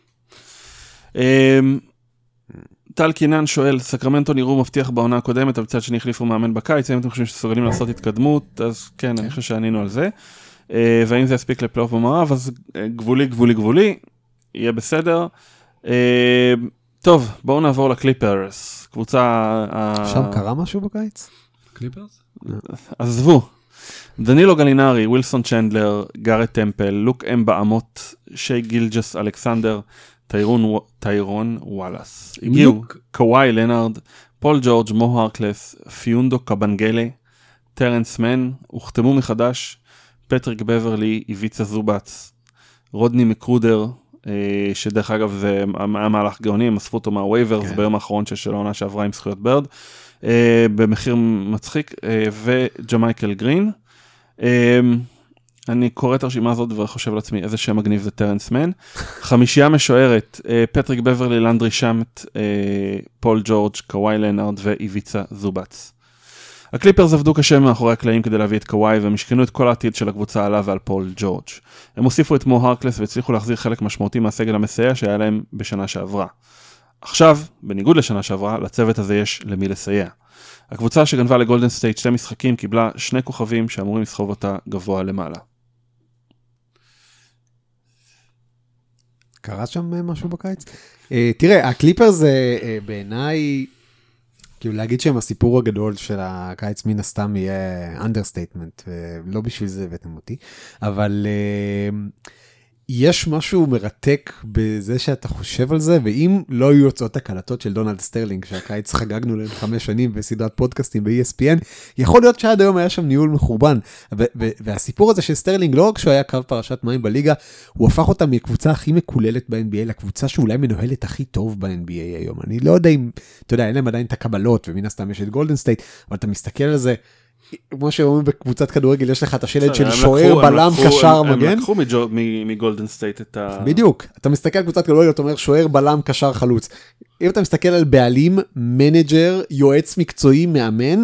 טל קינן שואל, סקרמנטו נראו מבטיח בעונה הקודמת, אבל מצד שני החליפו מאמן בקיץ, אם אתם חושבים שסוגלים לעשות התקדמות, אז כן, אני חושב שענינו על זה. אה, ואם זה יספיק לפלייאוף במערב, אז אה, גבולי, גבולי, גבולי, יהיה בסדר. אה, טוב, בואו נעבור לקליפרס, קבוצה... שם קרה משהו בקיץ? קליפרס? עזבו. דנילו גלינרי, ווילסון צ'נדלר, גארט טמפל, לוק אמבה אמות, שי גילג'ס אלכסנדר, טיירון, טיירון וואלאס. הגיעו קוואי לנארד, פול ג'ורג', מו הרקלס, פיונדו קבנגלה, טרנס מן, הוחתמו מחדש פטריק בברלי, איביצה זובץ, רודני מקרודר, אה, שדרך אגב זה היה מהלך גאוני, הם אספו אותו מה waivers כאן. ביום האחרון של העונה שעברה עם זכויות בירד, אה, במחיר מצחיק, אה, וג'מייקל גרין. אני קורא את הרשימה הזאת וחושב לעצמי איזה שם מגניב זה טרנס מן. חמישייה משוערת, פטריק בברלי, לנדרי שמט, פול ג'ורג', קוואי לנארד ואיביצה זובץ. הקליפרס עבדו קשה מאחורי הקלעים כדי להביא את קוואי והם משכנו את כל העתיד של הקבוצה עליו ועל פול ג'ורג'. הם הוסיפו את מו הרקלס והצליחו להחזיר חלק משמעותי מהסגל המסייע שהיה להם בשנה שעברה. עכשיו, בניגוד לשנה שעברה, לצוות הזה יש למי לסייע. הקבוצה שגנבה לגולדן סטייט שתי משחקים קיבלה שני כוכבים שאמורים לסחוב אותה גבוה למעלה. קרה שם משהו בקיץ? Uh, תראה, הקליפרס זה uh, בעיניי כאילו להגיד שהם הסיפור הגדול של הקיץ מן הסתם יהיה understatement, לא בשביל זה הבאתם אותי, אבל uh, יש משהו מרתק בזה שאתה חושב על זה, ואם לא היו יוצאות הקלטות של דונלד סטרלינג, שהקיץ חגגנו להם חמש שנים בסדרת פודקאסטים ב-ESPN, יכול להיות שעד היום היה שם ניהול מחורבן. והסיפור הזה של סטרלינג, לא רק שהוא היה קו פרשת מים בליגה, הוא הפך אותה מקבוצה הכי מקוללת ב-NBA לקבוצה שאולי מנוהלת הכי טוב ב-NBA היום. אני לא יודע אם, אתה יודע, אין להם עדיין את הקבלות, ומן הסתם יש את גולדן סטייט, אבל אתה מסתכל על זה, כמו שאומרים בקבוצת כדורגל יש לך את השלד של שוער בלם קשר מגן. הם לקחו מגולדן סטייט את ה... בדיוק אתה מסתכל על קבוצת כדורגל אתה אומר שוער בלם קשר חלוץ. אם אתה מסתכל על בעלים manager יועץ מקצועי מאמן.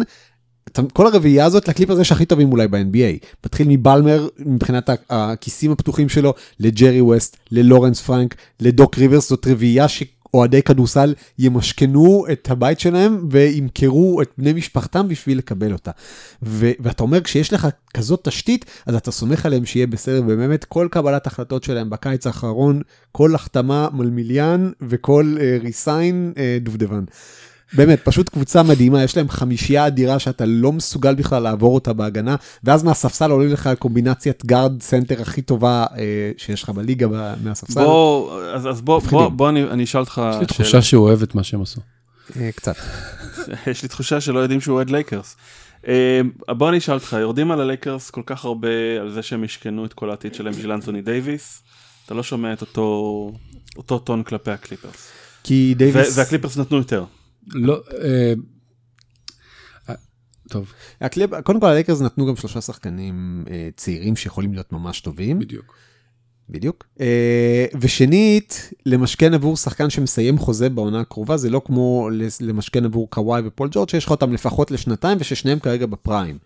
כל הרביעייה הזאת לקליפרס זה הכי טובים אולי ב-NBA. מתחיל מבלמר מבחינת הכיסים הפתוחים שלו לג'רי ווסט ללורנס פרנק לדוק ריברס זאת רביעייה אוהדי כדורסל ימשכנו את הבית שלהם וימכרו את בני משפחתם בשביל לקבל אותה. ו- ואתה אומר, כשיש לך כזאת תשתית, אז אתה סומך עליהם שיהיה בסדר, ובאמת כל קבלת החלטות שלהם בקיץ האחרון, כל החתמה מלמיליאן וכל re-sign uh, uh, דובדבן. באמת, פשוט קבוצה מדהימה, יש להם חמישייה אדירה שאתה לא מסוגל בכלל לעבור אותה בהגנה, ואז מהספסל עולים לך קומבינציית guard center הכי טובה אה, שיש לך בליגה מהספסל. בוא, אז, אז בוא, בוא, בוא אני, אני אשאל אותך... יש לי תחושה שהוא אוהב את מה שהם עשו. אה, קצת. יש לי תחושה שלא יודעים שהוא אוהד לייקרס. אה, בוא אני אשאל אותך, יורדים על הלייקרס כל כך הרבה על זה שהם משכנו את כל העתיד שלהם בשביל אנטוני דייוויס, אתה לא שומע את אותו, אותו טון כלפי הקליפרס. כי דייוויס... והקליפרס נתנו יותר. לא, אה, אה, טוב. הקליפ, קודם כל הלייקרס נתנו גם שלושה שחקנים אה, צעירים שיכולים להיות ממש טובים. בדיוק. בדיוק. אה, ושנית, למשכן עבור שחקן שמסיים חוזה בעונה הקרובה, זה לא כמו למשכן עבור קוואי ופול ג'ורג' שיש לך אותם לפחות לשנתיים וששניהם כרגע ב prime.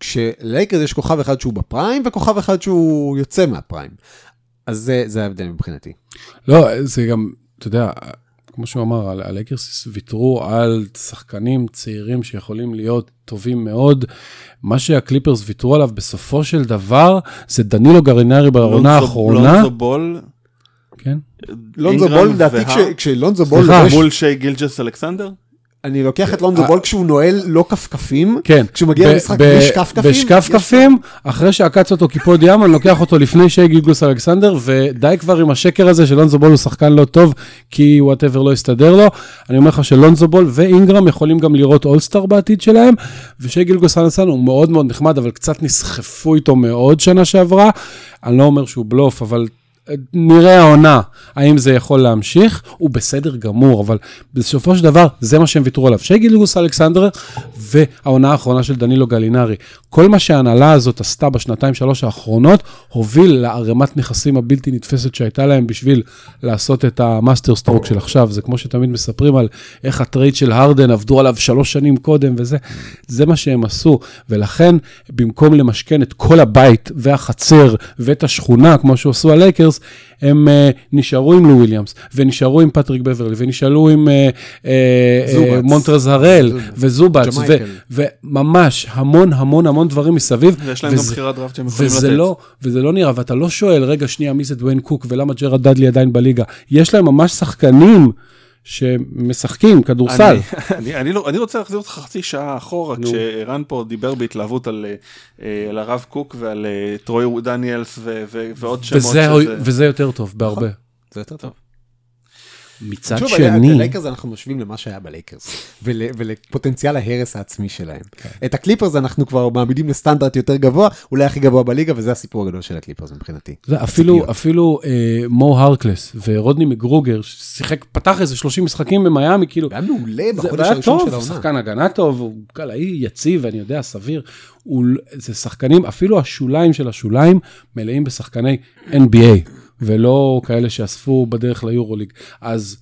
כשלייקרס יש כוכב אחד שהוא ב prime וכוכב אחד שהוא יוצא מה prime. אז זה, זה ההבדל מבחינתי. לא, זה גם, אתה יודע, כמו שהוא אמר, הלייקרס ויתרו על שחקנים צעירים שיכולים להיות טובים מאוד. מה שהקליפרס ויתרו עליו בסופו של דבר, זה דנילו גלינרי בעונה האחרונה. לונזו בול. כן. לונזו בול, לדעתי כשלונזו בול... סליחה, מול שי גילג'ס אלכסנדר? אני לוקח את לונזו בול כשהוא נועל לא כפכפים, כן, כשהוא מגיע למשחק בכפכפים. בשקף כפים, אחרי שעקץ אותו קיפוד ים, אני לוקח אותו לפני שי גילג'ס אלכסנדר, ודי כבר עם השקר הזה שלונזו בול הוא שחקן לא טוב, כי whatever לא יסתדר לו. אני אומר לך שלונזו בול ואינגרם יכולים גם לראות אולסטאר בעתיד שלהם, ושי גילג'ס אלכסנדר הוא מאוד מאוד נחמד, אבל קצת נסחפו איתו מאוד שנה שעברה. אני לא אומר שהוא בלוף, אבל נראה העונה, האם זה יכול להמשיך, הוא בסדר גמור, אבל בסופו של דבר, זה מה שהם ויתרו עליו. שי גילג'ס אלכסנדר והעונה האחרונה של דנילו גלינרי. כל מה שההנהלה הזאת עשתה בשנתיים שלוש האחרונות, הוביל לערימת נכסים הבלתי נתפסת שהייתה להם בשביל לעשות את ה master stroke של עכשיו. זה כמו שתמיד מספרים על איך הטרייד של הרדן עבדו עליו שלוש שנים קודם וזה, זה מה שהם עשו. ולכן, במקום למשכן את כל הבית והחצר ואת השכונה, כמו שעשו הלייקרס, הקליפרס, הם uh, נשארו עם לו וויליאמס, ונשארו עם פטריק בברלי, ונשארו עם uh, uh, uh, מונטרז הראל, וזובץ, וממש המון המון המון דברים מסביב. ויש להם גם בחירת דראפט שהם יכולים לתת. לא, וזה לא נראה, ואתה לא שואל, רגע, שנייה, מי זה קווין קוק, ולמה ג'רד דאדלי עדיין בליגה? יש להם ממש שחקנים. שמשחקים כדורסל. אני, אני, אני, לא, אני רוצה להחזיר אותך חצי שעה אחורה, כשערן פה דיבר בהתלהבות על, אה, על הרב קוק ועל אה, טרוי דניאלס ו, ו, ועוד שמות. וזה, שזה... וזה יותר טוב, בהרבה. זה יותר טוב. מצד שוב, שני... את הלייקרס אנחנו משווים למה שהיה בלייקרס, ול, ולפוטנציאל ההרס העצמי שלהם. כן. את הקליפרס אנחנו כבר מעמידים לסטנדרט יותר גבוה, אולי הכי גבוה בליגה, וזה הסיפור הגדול של הקליפרס מבחינתי. זה אפילו, אפילו אה, מו הרקלס ורודני מקרודר, ששיחק, פתח איזה 30 משחקים במיאמי, כאילו... היה מעולה בחודש הראשון של העונה. שחקן הגנה טוב, הוא קלעי יציב, אני יודע, סביר. הוא, זה שחקנים, אפילו השוליים של השוליים, מלאים בשחקני NBA. ולא כאלה שאספו בדרך ליורוליג. אז,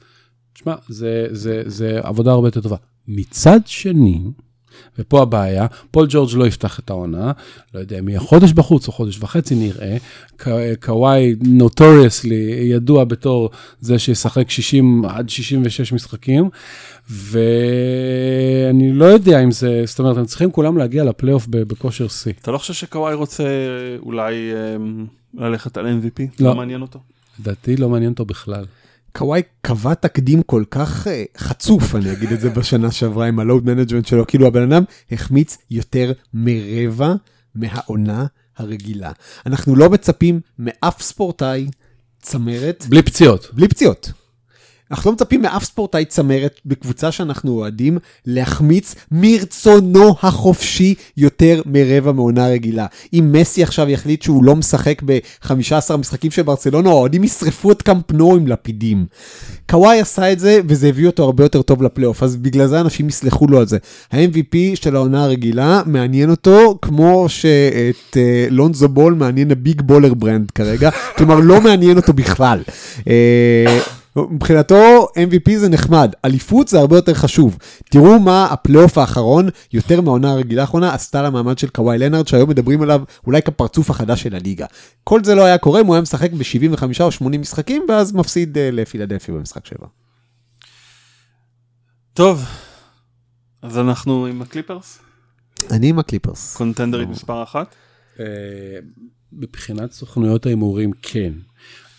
תשמע, זה, זה, זה עבודה הרבה יותר טובה. מצד שני, ופה הבעיה, פול ג'ורג' לא יפתח את העונה, לא יודע אם יהיה חודש בחוץ או חודש וחצי נראה. קוואי נוטוריאסלי ידוע בתור זה שישחק 60 עד 66 משחקים, ואני לא יודע אם זה, זאת אומרת, הם צריכים כולם להגיע לפלייאוף בכושר שיא. אתה לא חושב שקוואי רוצה אולי... אמ, ללכת על MVP? לא. לא מעניין אותו? לדעתי לא מעניין אותו בכלל. קוואי קבע תקדים כל כך אה, חצוף, אני אגיד את זה בשנה שעברה עם ה-load management שלו, כאילו הבן אדם החמיץ יותר מרבע מהעונה הרגילה. אנחנו לא מצפים מאף ספורטאי צמרת, בלי פציעות. בלי פציעות. אנחנו לא מצפים מאף ספורטאי צמרת בקבוצה שאנחנו אוהדים להחמיץ מרצונו החופשי יותר מרבע מעונה רגילה. אם מסי עכשיו יחליט שהוא לא משחק ב-15 משחקים של ברצלונה, האוהדים ישרפו את קמפנו עם לפידים. קוואי עשה את זה וזה הביא אותו הרבה יותר טוב לפלייאוף, אז בגלל זה אנשים יסלחו לו על זה. ה-MVP של העונה הרגילה מעניין אותו כמו שאת uh, לונזו בול מעניין ה-Big Baller Brand כרגע, כלומר לא מעניין אותו בכלל. אה, מבחינתו MVP זה נחמד, אליפות זה הרבה יותר חשוב. תראו מה הפלייאוף האחרון, יותר מהעונה הרגילה האחרונה, עשתה למעמד של קוואי לנארד, שהיום מדברים עליו אולי כפרצוף החדש של הליגה. כל זה לא היה קורה אם הוא היה משחק ב-75 או 80 משחקים, ואז מפסיד אה, לפילדלפיה במשחק 7. טוב, אז אנחנו עם הקליפרס? אני עם הקליפרס. קונטנדרית מספר אחת? אה, מבחינת סוכנויות ההימורים כן,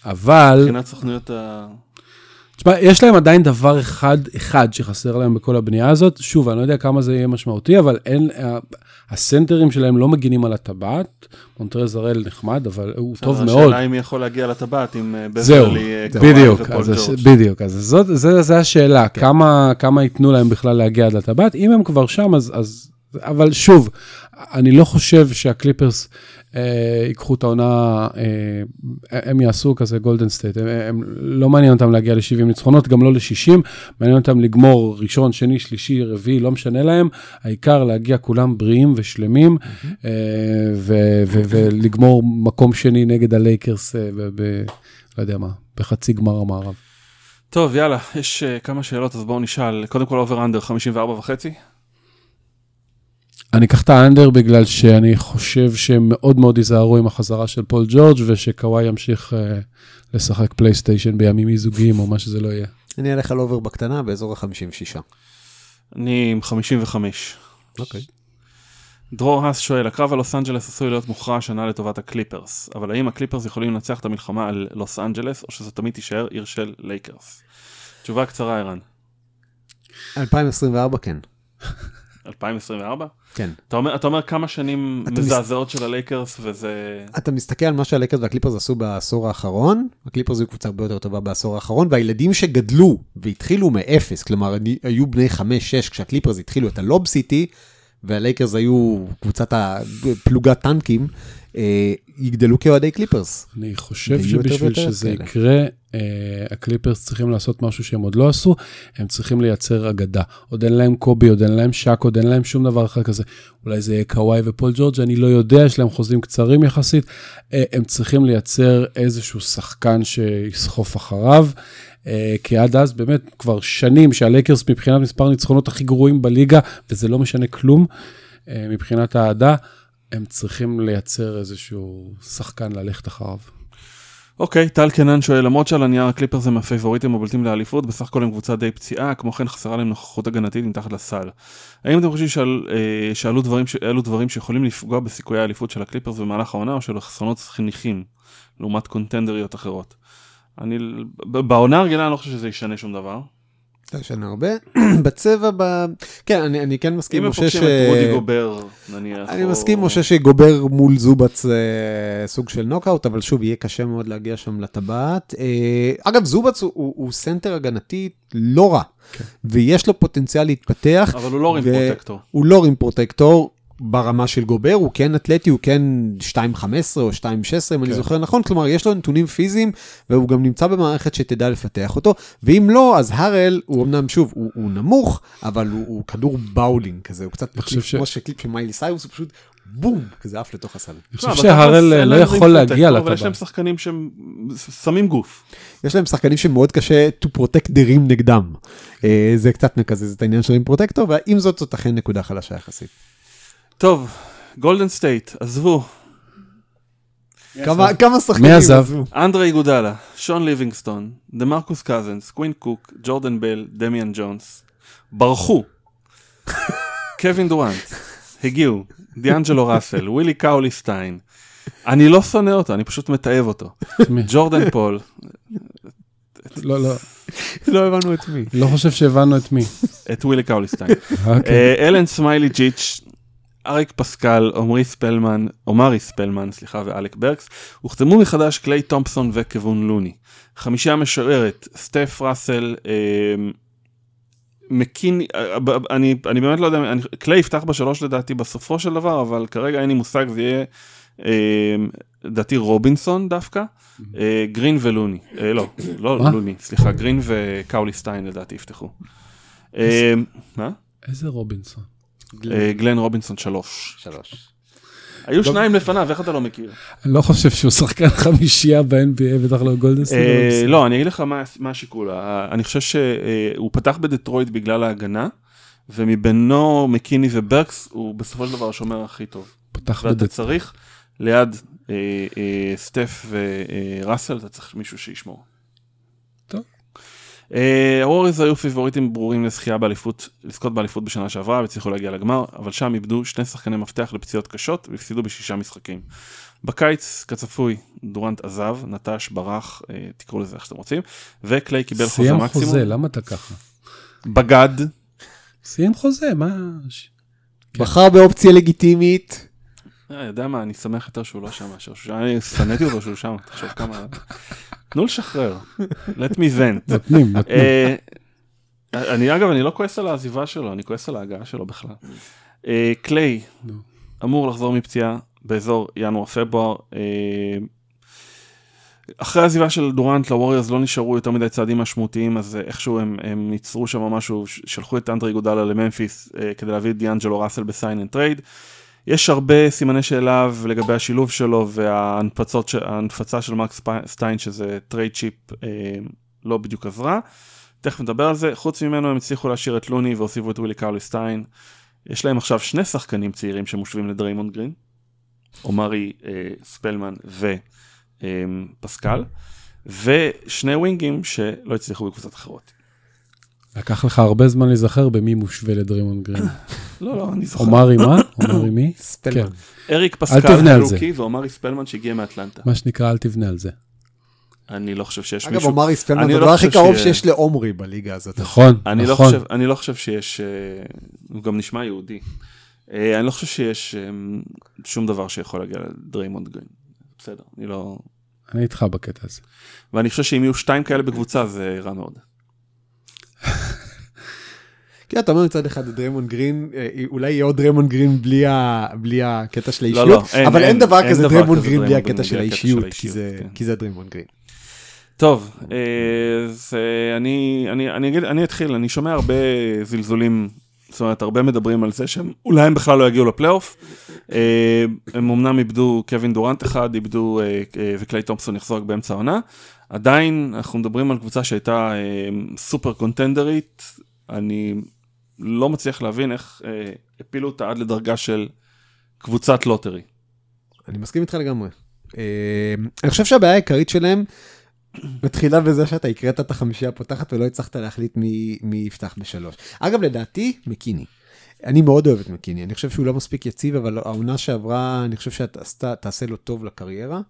אבל, מבחינת סוכנויות ה... תשמע, יש להם עדיין דבר אחד, אחד שחסר להם בכל הבנייה הזאת. שוב, אני לא יודע כמה זה יהיה משמעותי, אבל אין, הסנטרים שלהם לא מגינים על הטבעת. מונטרז הראל נחמד, אבל הוא טוב מאוד. השאלה אם מי יכול להגיע לטבעת עם אה, בברלי, אה, בדיוק, אז ג'ורג'. בדיוק, אז זאת, זה, זה השאלה, כמה, כמה ייתנו להם בכלל להגיע עד לטבעת, אם הם כבר שם, אז, אז, אבל שוב, אני לא חושב שהקליפרס ייקחו את העונה, אה, הם יעשו כזה גולדן סטייט, הם, הם, לא מעניין אותם להגיע ל-70 ניצחונות, גם לא ל-60, מעניין אותם לגמור ראשון, שני, שלישי, רביעי, לא משנה להם, העיקר להגיע כולם בריאים ושלמים, אה, ו- ו- ולגמור מקום שני נגד הלייקרס, אה, ב- ב- לא יודע מה, בחצי גמר המערב. טוב, יאללה, יש אה, כמה שאלות, אז בואו נשאל. קודם כל over under 54 וחצי. אני אקח את ה-under בגלל שאני חושב שהם מאוד מאוד ייזהרו עם החזרה של פול ג'ורג' ושקוואי ימשיך אה, לשחק פלייסטיישן בימים זוגיים או מה שזה לא יהיה. אני אלך על over בקטנה באזור ה-56. אני עם 55. אוקיי. דרור האס שואל, הקרב על לוס אנג'לס עשוי להיות מוכרע השנה לטובת הקליפרס, אבל האם הקליפרס יכולים לנצח את המלחמה על לוס אנג'לס, או שזו תמיד תישאר עיר של לייקרס? תשובה קצרה, ערן. 2024 כן. 2024? כן. אתה אומר, אתה אומר כמה שנים אתה מס- מזעזעות של הלייקרס וזה... אתה מסתכל על מה שהלייקרס והקליפרס עשו בעשור האחרון, הקליפרס היו קבוצה הרבה יותר טובה בעשור האחרון, והילדים שגדלו והתחילו מאפס, כלומר היו בני 5-6 כשהקליפרס התחילו את ה-Lob City, והלייקרס היו קבוצת הפלוגת טנקים, אה, יגדלו כאוהדי קליפרס. אני חושב שבשביל שזה כאלה. יקרה, אה, הקליפרס צריכים לעשות משהו שהם עוד לא עשו, הם צריכים לייצר אגדה. עוד אין להם קובי, עוד אין להם שק, עוד אין להם שום דבר אחר כזה. אולי זה יהיה קוואי ופול ג'ורג', אני לא יודע, יש להם חוזים קצרים יחסית. אה, הם צריכים לייצר איזשהו שחקן שיסחוף אחריו. אה, כי עד אז באמת כבר שנים שהלייקרס מבחינת מספר ניצחונות הכי גרועים בליגה, וזה לא משנה כלום אה, מבחינת האהדה, הם צריכים לייצר איזשהו שחקן ללכת אחריו. אוקיי, טל קנן שואל, למרות שעל הנייר הקליפרס הם הפייבוריטים הבולטים לאליפות, בסך הכל הם קבוצה די פציעה, כמו כן חסרה להם נוכחות הגנתית מתחת לסל. האם אתם חושבים שעל, אה, שאלו דברים, ש- אלו דברים שיכולים לפגוע בסיכויי האליפות של הקליפרס במהלך העונה, או של חסרונות זניחים, לעומת קונטנדריות אחרות? אני, בעונה הרגילה אני לא חושב שזה ישנה שום דבר. לא ישנה הרבה. בצבע, ב... כן, אני, אני כן מסכים, אם הם משה, פוגשים ש... את רודי גובר, נניח. אני או- מסכים, משה, שגובר מול זובץ אה, סוג של נוקאוט, אבל שוב, יהיה קשה מאוד להגיע שם לטבעת. אה, אגב, זובץ הוא, הוא, הוא סנטר הגנתי לא רע, ויש לו פוטנציאל להתפתח. אבל הוא לא rim ו- protector. הוא לא rim protector ברמה של גובר, הוא כן אתלטי, הוא כן 2.15 או 2.16, אם אני כן. זוכר נכון, כלומר, יש לו נתונים פיזיים, והוא גם נמצא במערכת שתדע לפתח אותו, ואם לא, אז הארל, הוא אמנם, שוב, הוא, הוא נמוך, אבל הוא, הוא כדור באולינג כזה, הוא קצת מחליף ש- כמו הקליפ של מיילי סיירוס, הוא פשוט בום, כזה עף לתוך הסל. אני חושב שהארל לא יכול להיות protector, אבל יש להם. שחקנים שהם שמים גוף. יש להם שחקנים שמאוד קשה to protect the rim נגדם. אה, זה קצת מקזז את העניין של rim protector, ועם זאת, זאת אכן נקודה חלשה יחסית. טוב, גולדן סטייט, עזבו. כמה כמה שחקנים מי עזב? עזבו? אנדרה איגודלה, שון ליבינגסטון, דמרקוס קזנס, קווין קוק, ג'ורדן בל, דמיאן ג'ונס, ברחו. קווין דורנט, הגיעו, דיאנג'לו ראסל, ווילי קאולי סטיין. אני לא שונא אותו, אני פשוט מתעב אותו. ג'ורדן פול, לא, לא, לא הבנו את מי. לא חושב שהבנו את מי. את ווילי קאולי סטיין. אוקיי. אה, אלן סמאיילגיץ', אריק פסקל, עמרי ספלמן, עומרי ספלמן, סליחה, ואלק ברקס, הוחתמו מחדש קליי תומפסון וקיוון לוני. חמישייה משוערת, סטף ראסל, אה, מקיני, אה, ב- אני, אני באמת לא יודע, אני, קליי יפתח בשלוש לדעתי בסופו של דבר, אבל כרגע אין לי מושג, זה יהיה אה, לדעתי רובינסון דווקא, אה, גרין ולוני, אה, לא, לא? לוני, סליחה, גרין וקאוליסטיין לדעתי יפתחו. אה, מה? איזה רובינסון? אה, גלן רובינסון שלוש. שלוש. היו שניים לפניו, איך אתה לא מכיר? אני לא חושב שהוא שחקן חמישייה ב-NBA, בטח לא גולדנסטייט. אה. לא, אני אגיד לך מה- מה השיקול. אה, אני חושב שהוא פתח בדטרויט בגלל ההגנה, ומבינו מקיני וברקס הוא בסופו של דבר השומר הכי טוב. פתח ואתה בדט... צריך ליד סטף וראסל, אתה צריך מישהו שישמור. טוב. אה, הווריורס היו פייבוריטים ברורים לזכייה באליפות, לזכות באליפות בשנה שעברה והצליחו להגיע לגמר, אבל שם איבדו שני שחקני מפתח לפציעות קשות והפסידו בשישה משחקים. בקיץ, כצפוי, דורנט עזב, נטש, ברח, אה, תקראו לזה איך שאתם רוצים, וקליי קיבל חוזה סיים מקסימום. חוזה, למה אתה ככה? בגד, סיים חוזה, מה... ש- בחר באופציה לגיטימית. אה, יודע מה, אני שמח יותר שהוא לא שם מאשר שהוא שם, אני שנאתי אותו שהוא שם, תחשוב כמה... תנו לשחרר, let me vent. נותנים, נותנים. אה, אני אגב, אני לא כועס על העזיבה שלו, אני כועס על ההגעה שלו בכלל. אה, קליי נו. אמור לחזור מפציעה באזור ינואר-פברואר. אה, אחרי העזיבה של דורנט לווריורס לא נשארו יותר מדי צעדים משמעותיים, אז אה, איכשהו הם, הם ייצרו שם משהו, שלחו את אנדרי גודלה לממפיס אה, כדי להביא את דיאנג'לו ראסל בסיין אנד טרייד. יש הרבה סימני שאלה לגבי השילוב שלו וההנפצה של מקס סטיין שזה טרייד צ'יפ אה, לא בדיוק עזרה. תכף נדבר על זה. חוץ ממנו הם הצליחו להשאיר את לוני והוסיפו את ווילי קאולי סטיין. יש להם עכשיו שני שחקנים צעירים שמושווים לדריימונד גרין. עומרי אה, ספלמן ופסקל. ושני ווינגים שלא הצליחו בקבוצות אחרות. לקח לך הרבה זמן להיזכר במי מושווה לדריימונד גרין. לא, לא, אני זוכר. עומרי מה? עומרי מי? ספלמן. אריק תבנה פסקל. הרוקי ועומרי ספלמן שהגיע מאטלנטה. מה שנקרא, אל תבנה על זה. אני לא חושב שיש אגב, מישהו... עומרי ספלמן אני זה לא הדבר הכי חושב קרוב שיש לעומרי בליגה הזאת. נכון, אני לא, נכון. חושב, אני לא חושב שיש, אה, הוא גם נשמע יהודי. אה, אני לא חושב שיש אה, שום דבר שיכול להגיע לדריימונד גרין. בסדר, אני לא... אני איתך בקטע הזה. ואני חושב שאם יהיו שתיים כאלה בקבוצה זה רע מאוד. כן, אתה אומר מצד אחד דריימון גרין, אה, אולי יהיה עוד דריימון גרין בלי הקטע של לא, האישיות, אין- אבל אין- דבר כזה כזה גרין בלי דריימונד הקטע גרין של בלי הקטע של האישיות, כי האישיות, זה- כן. דריימון גרין. טוב, אז אה, אני, אני, אני אגיד, אני אתחיל, אני שומע הרבה זלזולים, זאת אומרת, הרבה מדברים על זה שהם אולי הם בכלל לא יגיעו לפלייאוף. אה, הם אמנם איבדו קווין דורנט אחד, איבדו, וקליי תומפסון יחזור רק באמצע העונה. עדיין, אנחנו מדברים על קבוצה שהייתה סופר קונטנדרית, אני לא מצליח להבין איך אה, הפילו אותה עד לדרגה של קבוצת lottery. אני מסכים איתך לגמרי. אה, אני חושב שהבעיה העיקרית שלהם מתחילה בזה שאתה הקראת את החמישייה הפותחת ולא הצלחת להחליט מי, מי יפתח בשלוש. אגב, לדעתי, מקיני. אני מאוד אוהב את מקיני, אני חושב שהוא לא מספיק יציב, אבל העונה שעברה, אני חושב שתעשה לו טוב לקריירה,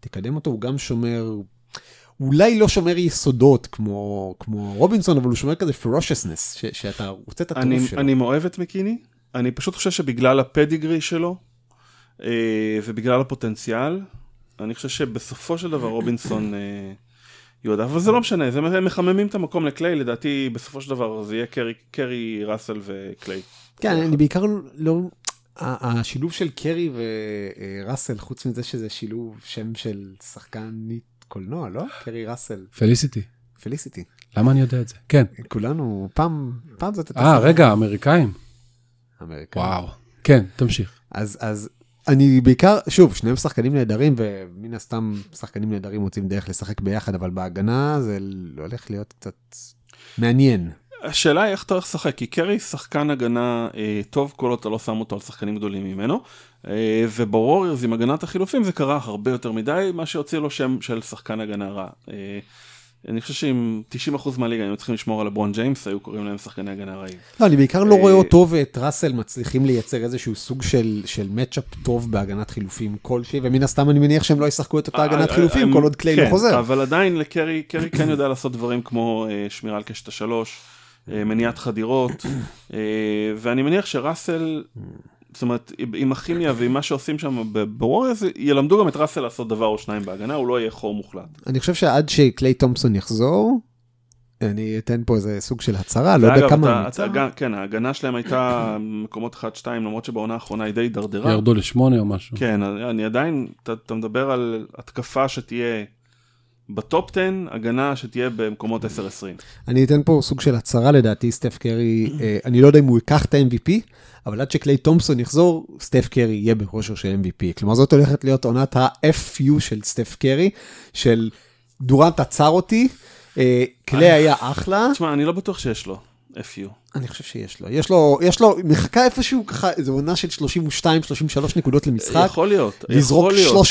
תקדם אותו, הוא גם שומר, אולי לא שומר יסודות כמו, כמו רובינסון, אבל הוא שומר כזה ferociousness, ש, שאתה רוצה את הטירוף שלו. אני מאוהב את מקיני, אני פשוט חושב שבגלל הפדיגרי שלו אה, ובגלל הפוטנציאל, אני חושב שבסופו של דבר רובינסון אה, יודע, אבל זה לא משנה, זה, הם מחממים את המקום לקליי, לדעתי בסופו של דבר זה יהיה קרי, קרי ראסל וקליי. כן, אני בעיקר לא... השילוב של קרי וראסל, חוץ מזה שזה שילוב שם של שחקנית קולנוע, לא? קרי ראסל, פליסיטי. פליסיטי. למה אני יודע את זה? כן. כולנו, פעם, פעם זאת הייתה... אה, רגע, אמריקאים. אמריקאית. וואו. כן, תמשיך. אז, אז אני בעיקר, שוב, שניהם שחקנים נהדרים, ומן הסתם שחקנים נהדרים מוצאים דרך לשחק ביחד, אבל בהגנה זה הולך להיות קצת מעניין. השאלה היא איך אתה הולך לשחק, כי קרי שחקן הגנה אה, טוב כל עוד אתה לא שם אותו על שחקנים גדולים ממנו, ובווריורס עם הגנת החילופים זה קרה הרבה יותר מדי, מה שהוציא לו שם של שחקן הגנה רע. אה, אני חושב שאם 90% מהליגה היו צריכים לשמור על לברון ג'יימס, היו קוראים להם שחקני הגנה רעים. לא, אני בעיקר לא אה, רואה אותו ואת ראסל מצליחים לייצר איזשהו סוג של, של מצ'אפ טוב בהגנת חילופים כלשהי, ומן הסתם אני מניח שהם לא ישחקו את אותה הגנת אה, חילופים אה, כל עוד קליי כן, לא חוזר. אבל עדיין לקרי, קרי כן יודע לעשות דברים כמו אה, שמירה על קשת השלוש, אה, מניעת חדירות, אה, ואני מניח שראסל, זאת אומרת, עם הכימיה ועם מה שעושים שם בווריורס, ילמדו גם את ראסל לעשות דבר או שניים בהגנה, הוא לא יהיה חור מוחלט. אני חושב שעד שקליי תומפסון יחזור, אני אתן פה איזה סוג של הצהרה, לא יודע כמה אתה- אמיצה. אתה כן, ההגנה שלהם הייתה מקומות 1-2, למרות שבעונה האחרונה היא די הידרדרה. ירדו לשמונה או משהו. כן, אני עדיין, אתה, אתה מדבר על התקפה שתהיה בטופ 10, הגנה שתהיה במקומות 10-20. אני אתן פה סוג של הצהרה לדעתי, סטף קרי, אה, אני לא יודע אם הוא ייקח את ה-MVP, אבל עד שקליי תומפסון יחזור, סטף קרי יהיה בכושר של MVP. כלומר, זאת הולכת להיות עונת ה-FU של סטף קרי, של דורנט עצר אותי, אה, קליי היה אחלה, תשמע, אני לא בטוח שיש לו FU. אני חושב שיש לו. יש לו, יש לו, מחכה איפשהו ככה, איזו עונה של 32-33 נקודות למשחק, יכול להיות, לזרוק יכול להיות.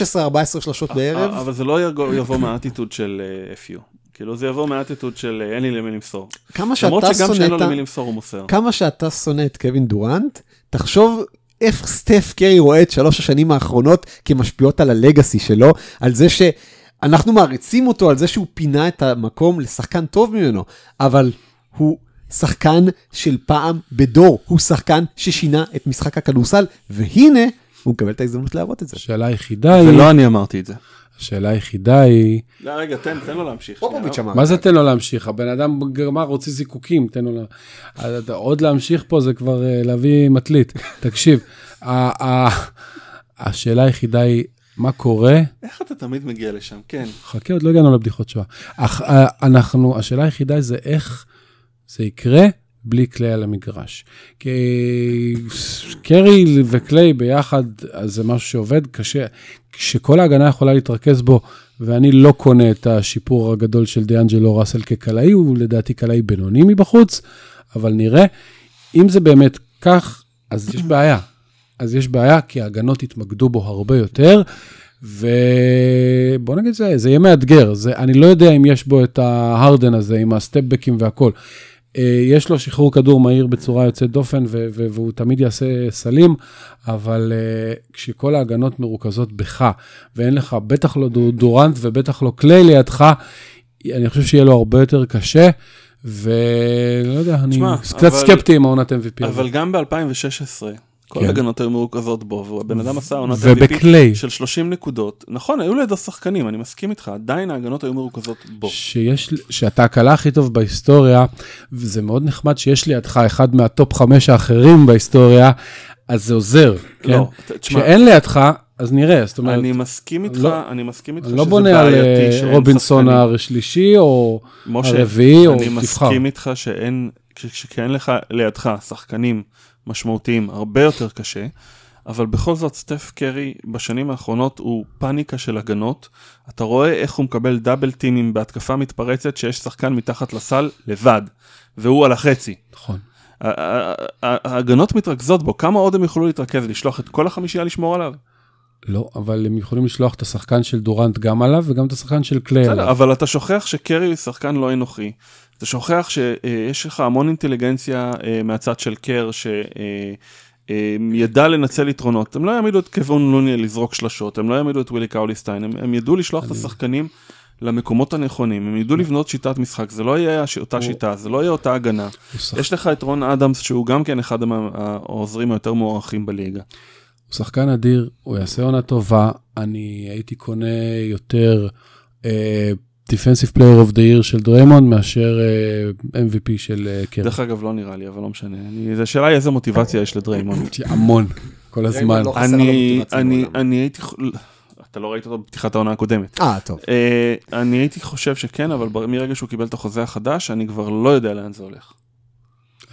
13-14 שלושות בערב. אבל זה לא יבוא- מהאטיטוד של אה, FU. כאילו זה יבוא מהאטיטוד של אה, אין לי למי למסור. כמה למרות שאתה שגם שונא שאין לו למי למסור הוא מוסר. כמה שאתה שונא את קווין דורנט, תחשוב איך סטף קרי רואה את שלוש השנים האחרונות כמשפיעות על הלגאסי שלו, על זה שאנחנו מעריצים אותו, על זה שהוא פינה את המקום לשחקן טוב ממנו, אבל הוא שחקן של פעם בדור, הוא שחקן ששינה את משחק הכדורסל, והנה, הוא מקבל את ההזדמנות להראות את זה. השאלה היחידה היא, ולא אני אמרתי את זה. השאלה היחידה היא, לא, רגע, תן תן לו להמשיך. פופוביץ'. אמר. מה זה תן לו להמשיך? הבן אדם גמר, רוצה זיקוקים, תן לו... לה- עוד להמשיך פה זה כבר אה, להביא מטלית. תקשיב, ה- ה- השאלה היחידה היא, מה קורה? איך אתה תמיד מגיע לשם? כן. חכה, עוד לא הגענו לבדיחות שואה. אך, אה, אנחנו, השאלה היחידה זה איך זה יקרה בלי קליי על המגרש. כי קרי וקליי ביחד, אז זה משהו שעובד קשה. כשכל ההגנה יכולה להתרכז בו, ואני לא קונה את השיפור הגדול של דיאנג'לו ראסל כקלעי, הוא לדעתי קלעי בינוני מבחוץ, אבל נראה. אם זה באמת כך, אז יש בעיה. אז יש בעיה, כי ההגנות יתמקדו בו הרבה יותר, ובוא נגיד זה, זה יהיה מאתגר. זה, אני לא יודע אם יש בו את ההרדן הזה עם הסטפבקים והכל. אה, יש לו שחרור כדור מהיר בצורה יוצאת דופן, והוא תמיד יעשה סלים, אבל אה, כשכל ההגנות מרוכזות בך, ואין לך בטח לא דו- דורנט ובטח לא קליי לידך, אני חושב שיהיה לו הרבה יותר קשה, ולא יודע, אני תשמע, קצת אבל- סקפטי עם העונת MVP. אבל גם ב-2016, כל כן. ההגנות היו מרוכזות בו, והבן אדם עשה עונת MVP. של 30 נקודות. נכון, היו לידו שחקנים, אני מסכים איתך, עדיין ההגנות היו מרוכזות בו. שיש, שאתה הקלה הכי טוב בהיסטוריה, וזה מאוד נחמד שיש לידך אחד מהטופ חמש האחרים בהיסטוריה, אז זה עוזר, כן? לא, תשמע, כשאין לידך, אז נראה, זאת אומרת, אני מסכים איתך, לא- אני מסכים איתך אני לא שזה בונה על בעייתי אה, שאין רובינסון שחקנים. השלישי, או משה, הרביעי, או אני תבחר. מסכים איתך שאין, כש- כשאין לך לידך שחקנים משמעותיים הרבה יותר קשה, אבל בכל זאת סטף קרי בשנים האחרונות הוא פאניקה של הגנות. אתה רואה איך הוא מקבל דאבל טימים בהתקפה מתפרצת שיש שחקן מתחת לסל לבד, והוא על החצי. נכון. ההגנות מתרכזות בו, כמה עוד הם יוכלו להתרכז, לשלוח את כל החמישייה לשמור עליו? לא, אבל הם יכולים לשלוח את השחקן של דורנט גם עליו, וגם את השחקן של קליי בסדר, עליו. אבל אתה שוכח שקרי הוא שחקן לא אנוכי. אתה שוכח שיש לך המון אינטליגנציה אה, מהצד של קר, שידע לנצל יתרונות. הם לא יעמידו את קוון לוני לזרוק שלשות, הם לא יעמידו את ווילי קאוליסטיין, הם, הם ידעו לשלוח את השחקנים למקומות הנכונים, הם ידעו לבנות שיטת משחק, זה לא יהיה אותה שיטה, זה לא יהיה אותה הגנה. יש לך את רון אדמס, שהוא גם כן אחד העוזרים היותר מוערכים בליגה. הוא שחקן אדיר, הוא יעשה עונה טובה, אני הייתי קונה יותר defensive player of the year של דריימונד מאשר אה, MVP של אה, קרי. דרך אגב, לא נראה לי, אבל לא משנה. אני- זו שאלה איזה מוטיבציה יש לדריימונד. המון, כל הזמן. לא אני, אני. אני הייתי, אתה לא ראית אותו בפתיחת העונה הקודמת. אה, טוב. אה, אני הייתי חושב שכן, אבל בר- מרגע שהוא קיבל את החוזה החדש, אני כבר לא יודע לאן זה הולך.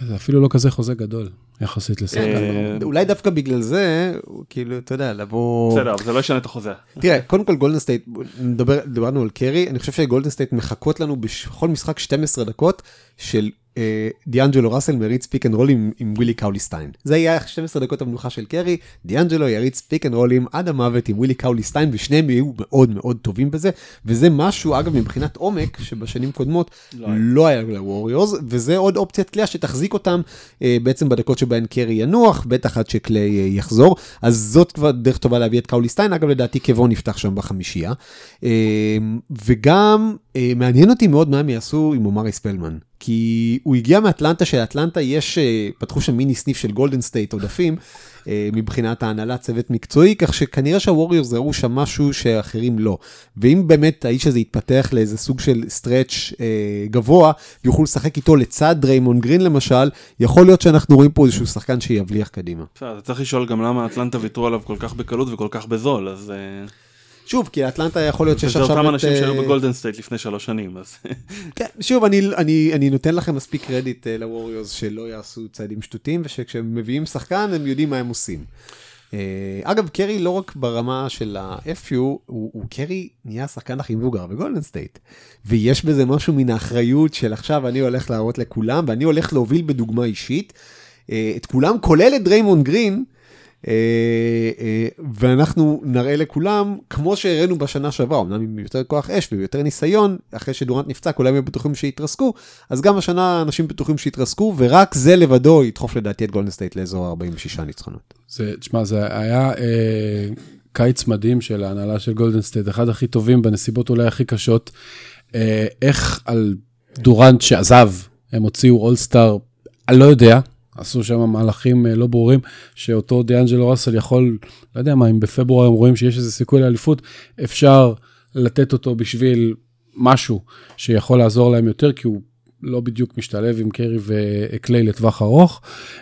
זה אפילו לא כזה חוזה גדול, יחסית לשחקן. אה, אולי דווקא בגלל זה, כאילו, אתה יודע, לבוא... בסדר, אבל זה לא ישנה את החוזה. תראה, קודם כל גולדן סטייט, נדבר, דיברנו על קרי, אני חושב שגולדן סטייט מחכות לנו בכל משחק 12 דקות של שדיאנג'לו ראסל מריץ פיק אנד רולים עם ווילי קאוליסטיין. זה יהיה 12 דקות המנוחה של קרי, דיאנג'לו יריץ פיק אנד רולים עד המוות עם ווילי קאוליסטיין, ושניהם יהיו מאוד מאוד טובים בזה, וזה משהו, אגב, מבחינת עומק, שבשנים קודמות לא לא היה לווריורס, וזה עוד אופציית קליעה שתחזיק אותם אה, בעצם בדקות שבהן קרי ינוח, בטח עד שקליי אה, יחזור, אז זאת כבר דרך טובה להביא את קאוליסטיין, אגב, לדעתי קוון יפתח שם בחמישייה. אה, וגם אה, מעניין אותי מאוד מה הם יעשו עם עומרי ספלמן. כי הוא הגיע מאטלנטה, שלאטלנטה יש, אה, פתחו שם מיני סניף של גולדן סטייט עודפים, אה, מבחינת ההנהלת צוות מקצועי, כך שכנראה שהווריורס ראו שם משהו שאחרים לא. ואם באמת האיש הזה יתפתח לאיזה סוג של stretch אה, גבוה, ויוכלו לשחק איתו לצד דריימון גרין למשל, יכול להיות שאנחנו רואים פה איזשהו שחקן שיבליח קדימה. בסדר, אתה צריך לשאול גם למה אטלנטה ויתרו עליו כל כך בקלות וכל כך בזול, אז... אה, שוב, כי לאטלנטה יכול להיות שיש עכשיו... אותם את, אנשים שהיו אה, בגולדן סטייט לפני שלוש שנים, אז... כן, שוב, אני, אני, אני נותן לכם מספיק קרדיט אה, לווריורס שלא יעשו צעדים שטותיים, ושכשהם מביאים שחקן, הם יודעים מה הם עושים. אה, אגב, קרי לא רק ברמה של ה-FU, הוא, הוא קרי נהיה השחקן הכי מבוגר בגולדן סטייט. ויש בזה משהו מן האחריות של עכשיו אני הולך להראות לכולם, ואני הולך להוביל בדוגמה אישית. את כולם, כולל את דריימון גרין, אה, אה, ואנחנו נראה לכולם, כמו שהראינו בשנה שעברה, אמנם עם יותר כוח אש ויותר ניסיון, אחרי שדורנט נפצע, כולם היו בטוחים שיתרסקו, אז גם השנה אנשים בטוחים שיתרסקו, ורק זה לבדו ידחוף לדעתי את גולדן סטייט לאזור 46 ניצחונות. זה, תשמע, זה היה אה, קיץ מדהים של ההנהלה של גולדן סטייט, אחד הכי טובים בנסיבות אולי הכי קשות. אה, איך על דורנט שעזב, הם הוציאו אולסטאר, אני לא יודע, עשו שם מהלכים אה, לא ברורים, שאותו דיאנג'לו ראסל יכול, לא יודע מה, אם בפברואר הם רואים שיש איזה סיכוי לאליפות, אפשר לתת אותו בשביל משהו שיכול לעזור להם יותר, כי הוא לא בדיוק משתלב עם קרי וקליי לטווח ארוך.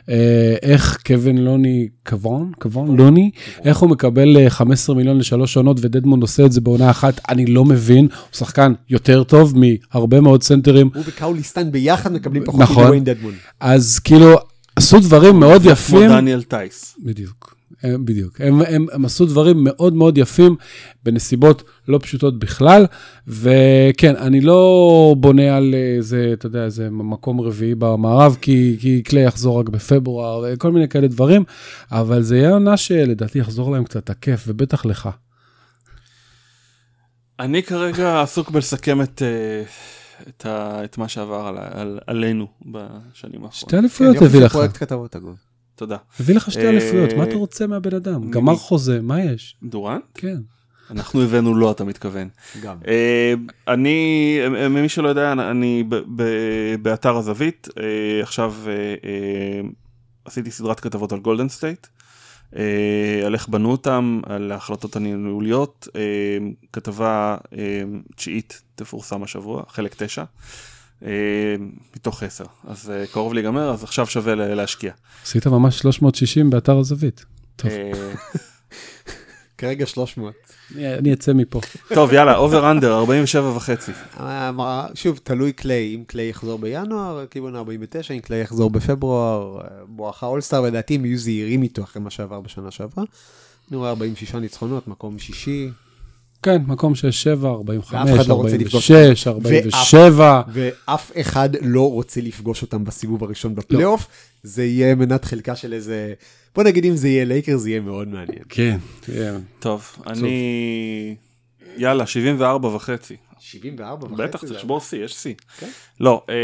אה, איך קווין לוני, קוון? קוון? לוני? איך הוא מקבל אה, 15 מיליון לשלוש עונות ודדמון עושה את זה בעונה אחת? אני לא מבין. הוא שחקן יותר טוב מהרבה מאוד סנטרים. הוא וקאוליסטן ביחד מקבלים פחות נכון. מדוויין דדמון. אז כאילו, עשו דברים מאוד כמו יפים. דניאל טייס. בדיוק. הם, בדיוק. הם, הם, הם עשו דברים מאוד מאוד יפים בנסיבות לא פשוטות בכלל, וכן, אני לא בונה על איזה, אתה יודע, איזה מקום רביעי במערב, כי, כי קליי יחזור רק בפברואר, וכל מיני כאלה דברים, אבל זה יהיה עונה שלדעתי יחזור להם קצת הכיף, ובטח לך. אני כרגע עסוק בלסכם את, אה, את, ה, את מה שעבר על, על, עלינו בשנים האחרונות. שתי אליפויות הביא לך. פרויקט כתבות אגב. תודה. הביא לך שתי אה, אליפויות, מה אתה רוצה מהבן אדם? גמר חוזה, מה יש? דורן? כן. אנחנו הבאנו לו, אתה מתכוון. גם. אה, אני, אה, מי שלא יודע, אני ב- ב- באתר הזווית, אה, עכשיו אה, אה, עשיתי סדרת כתבות על גולדן סטייט, אה, על איך בנו אותם, על ההחלטות הניהוליות, אה, כתבה אה, תשיעית תפורסם השבוע, חלק תשע. אה, מתוך עשר, אז אה, קרוב להיגמר, אז עכשיו שווה לה- להשקיע. עשית ממש 360 באתר הזווית. טוב, אה, כרגע 300. אני- אני אצא מפה. טוב, יאללה, over under, 47 וחצי. אה, שוב, תלוי קליי, אם קליי יחזור בינואר, כיוון 49, אם קליי יחזור בפברואר, אה, בואכה אולסטאר, ולדעתי הם יהיו זהירים איתו אחרי מה שעבר בשנה שעברה. אני רואה 46 ניצחונות, מקום שישי, כן, מקום 6, 7, 45, ואף אחד לא רוצה לפגוש 46, 47. ואף אחד לא רוצה לפגוש אותם בסיבוב הראשון בפלייאוף. זה יהיה מנת חלקה של איזה, בוא נגיד אם זה יהיה לייקר, זה יהיה מאוד מעניין. כן. טוב, אני... יאללה, 74 וחצי. 74 וחצי. בטח, זה- צריך לשבור שיא, יש שיא. כן. לא, אה,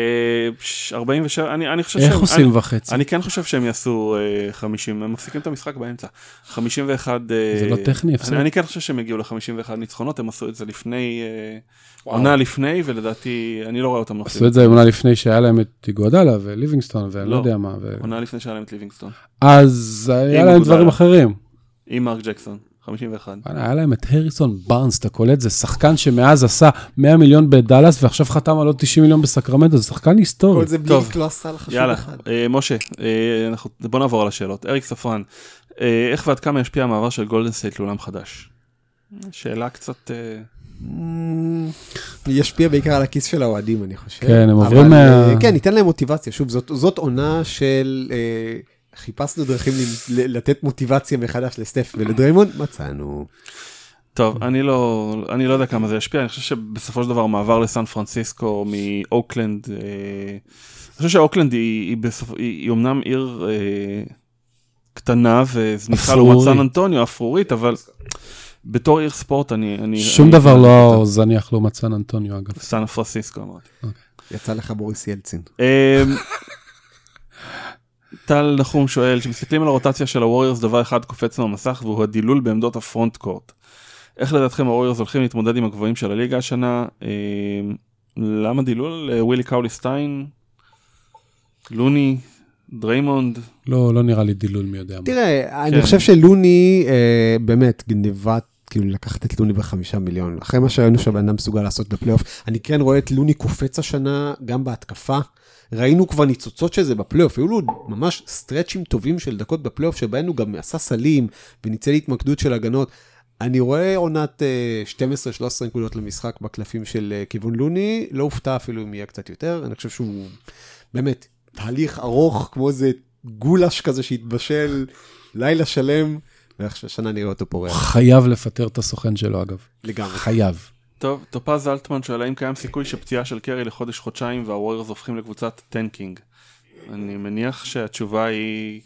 ש- 47, אני אני חושב איך שהם... עושים אני- וחצי? אני כן חושב שהם יעשו אה, 50, הם מפסיקים את המשחק באמצע. 51... אה, זה לא טכני, הפסד? אני אני כן חושב שהם יגיעו ל-51 ניצחונות, הם עשו את זה לפני, אה, וואו. עונה לפני, ולדעתי, אני לא רואה אותם עשו נופלים. את זה עונה לפני שהיה להם את איגואדלה וליבינגסטון ואני לא לא. יודע מה. ו- עונה לפני שהיה להם את ליבינגסטון. אז היה להם. דברים אחרים. עם מרק ג'קסון, 51. וואלה, היה להם את הריסון בארנס, אתה קולט? זה שחקן שמאז עשה 100 מיליון בדאלאס ועכשיו חתם על עוד 90 מיליון בסקרמנטו, זה שחקן היסטורי. כל זה בלי טוב. לקלוע סל חשוב יאללה, אחד. אה, משה, אה, אנחנו- בוא נעבור על השאלות. אריק ספרן, אה, איך ועד כמה ישפיע המעבר של גולדן סטייט לעולם חדש? שאלה קצת... אה, אמ, ישפיע בעיקר על הכיס של האוהדים, אני חושב. כן, הם אבל, עוברים מה- כן, ניתן להם מוטיבציה. שוב, זאת, זאת עונה של... אה, חיפשנו דרכים לתת מוטיבציה מחדש לסטף ולדריימונד, מצאנו. טוב, אני לא, אני לא יודע כמה זה ישפיע, אני חושב שבסופו של דבר מעבר לסן פרנסיסקו מאוקלנד, אה, אני חושב שאוקלנד היא, היא, בסופ, היא, היא אומנם עיר אה, קטנה וזניחה לעומת. סן אנטוניו, אפרורית, אבל בתור עיר ספורט אני... אני שום אני, דבר אני, לא זניח לעומת סן אנטוניו, אגב. סן פרנסיסקו אמרתי. יצא לך בוריס ילצין. טל נחום שואל, כשמסתכלים על הרוטציה של הווריורס דבר אחד קופץ מהמסך והוא הדילול בעמדות ה front court. איך לדעתכם הווריורס הולכים להתמודד עם הגבוהים של הליגה השנה? אמ, למה דילול? אה, ווילי קאולי סטיין? לוני? דריימונד? לא, לא נראה לי דילול מי יודע מה. תראה, אני כן. חושב שלוני, אה, באמת, גניבת, כאילו לקחת את לוני בחמישה מיליון. אחרי מה שראינו שהבן אדם מסוגל לעשות בפלייאוף, אני כן רואה את לוני קופץ השנה גם בהתקפה. ראינו כבר ניצוצות של זה בפלייאוף, היו לו ממש סטרצ'ים טובים של דקות בפלייאוף, שבהם הוא גם עשה סלים וניצל התמקדות של הגנות. אני רואה עונת אה, 12-13 נקודות למשחק בקלפים של אה, כיוון לוני, לא הופתע אפילו אם יהיה קצת יותר, אני חושב שהוא באמת תהליך ארוך, כמו איזה גולש כזה שהתבשל לילה שלם, והשנה נראה אותו פורח חייב לפטר את הסוכן שלו, אגב. לגמרי. חייב. טוב, טופז אלטמן שואל האם קיים סיכוי שפציעה של קרי לחודש-חודשיים והווריורס הופכים לקבוצת tanking? אני מניח שהתשובה היא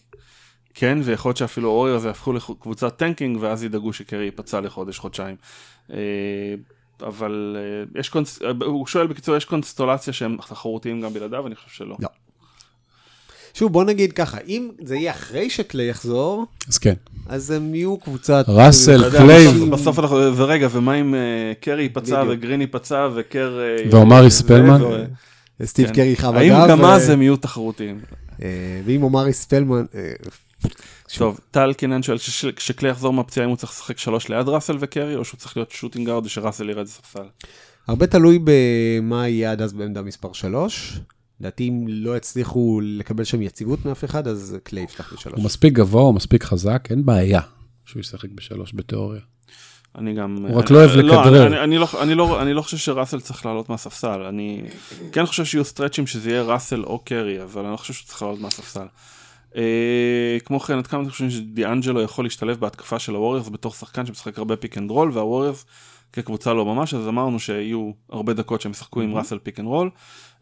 כן, ויכול להיות שאפילו הווריורס יהפכו לקבוצת tanking ואז ידאגו שקרי ייפצע לחודש-חודשיים. אה, אבל אה, יש קונס... אה, הוא שואל בקיצור, יש קונסטולציה שהם תחרותיים גם בלעדיו? אני חושב שלא. לא. שוב, בוא נגיד ככה, אם זה יהיה אחרי שקליי יחזור, אז כן. אז הם יהיו קבוצת... ראסל, קליי. בסוף- אנחנו, ורגע, ומה אם אה, קרי ייפצע. וגרין ייפצע וקר... אה, ועומרי ספלמן? ו- סטיב כן. קרי חב האם הגב, גם ו- אז הם יהיו תחרותיים? אה, ואם עומרי ספלמן... אה, טוב, טל קינן שואל שש- כשקלי יחזור מהפציעה אם הוא צריך לשחק שלוש ליד ראסל וקרי או שהוא צריך להיות shooting guard ושראסל ירד לספסל. הרבה תלוי במה יהיה עד אז בעמדה מספר 3. לדעתי אם לא יצליחו לקבל שם יציבות מאף אחד, אז קליי יפתח בשלוש. הוא מספיק גבוה, הוא מספיק חזק, אין בעיה שהוא ישחק בשלוש בתיאוריה. אני גם... הוא רק אני- לא אוהב לכדרר. אני- אני לא- אני לא- אני לא חושב שראסל צריך לעלות מהספסל. אני כן חושב שיהיו stretch ים שזה יהיה ראסל או קרי, אבל אני לא חושב שהוא צריך לעלות מהספסל. אה, כמו כן, עד כמה אתם חושבים שדיאנג'לו יכול להשתלב בהתקפה של הווריורס בתור שחקן שמשחק הרבה pick and roll, והווריורס כקבוצה לא ממש, אז אמרנו שיהיו הרבה דקות שהם ישחקו עם ראסל pick and roll.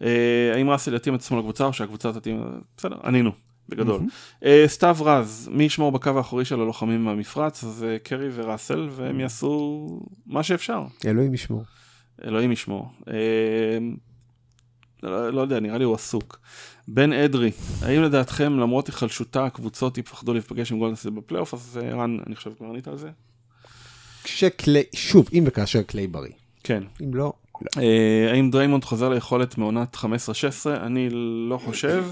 אה, האם ראסל יתאים את עצמו לקבוצה או שהקבוצה תתאים... בסדר, ענינו, בגדול. אה, סתיו רז, מי ישמור בקו האחורי של הלוחמים מהמפרץ? אז אה, קרי וראסל, והם יעשו מה שאפשר. אלוהים ישמור. אלוהים ישמור. לא, לא יודע, נראה לי הוא עסוק. בן אדרי, האם לדעתכם למרות היחלשותה הקבוצות יפחדו להיפגש עם גולדנסט בפלייאוף? אז רן, אני חושב כבר ענית על זה? כשקליי, שוב, אם וכאשר קליי בריא. כן. אם לא, לא. אה, האם דריימונד חוזר ליכולת מעונת 15-16? אני לא חושב.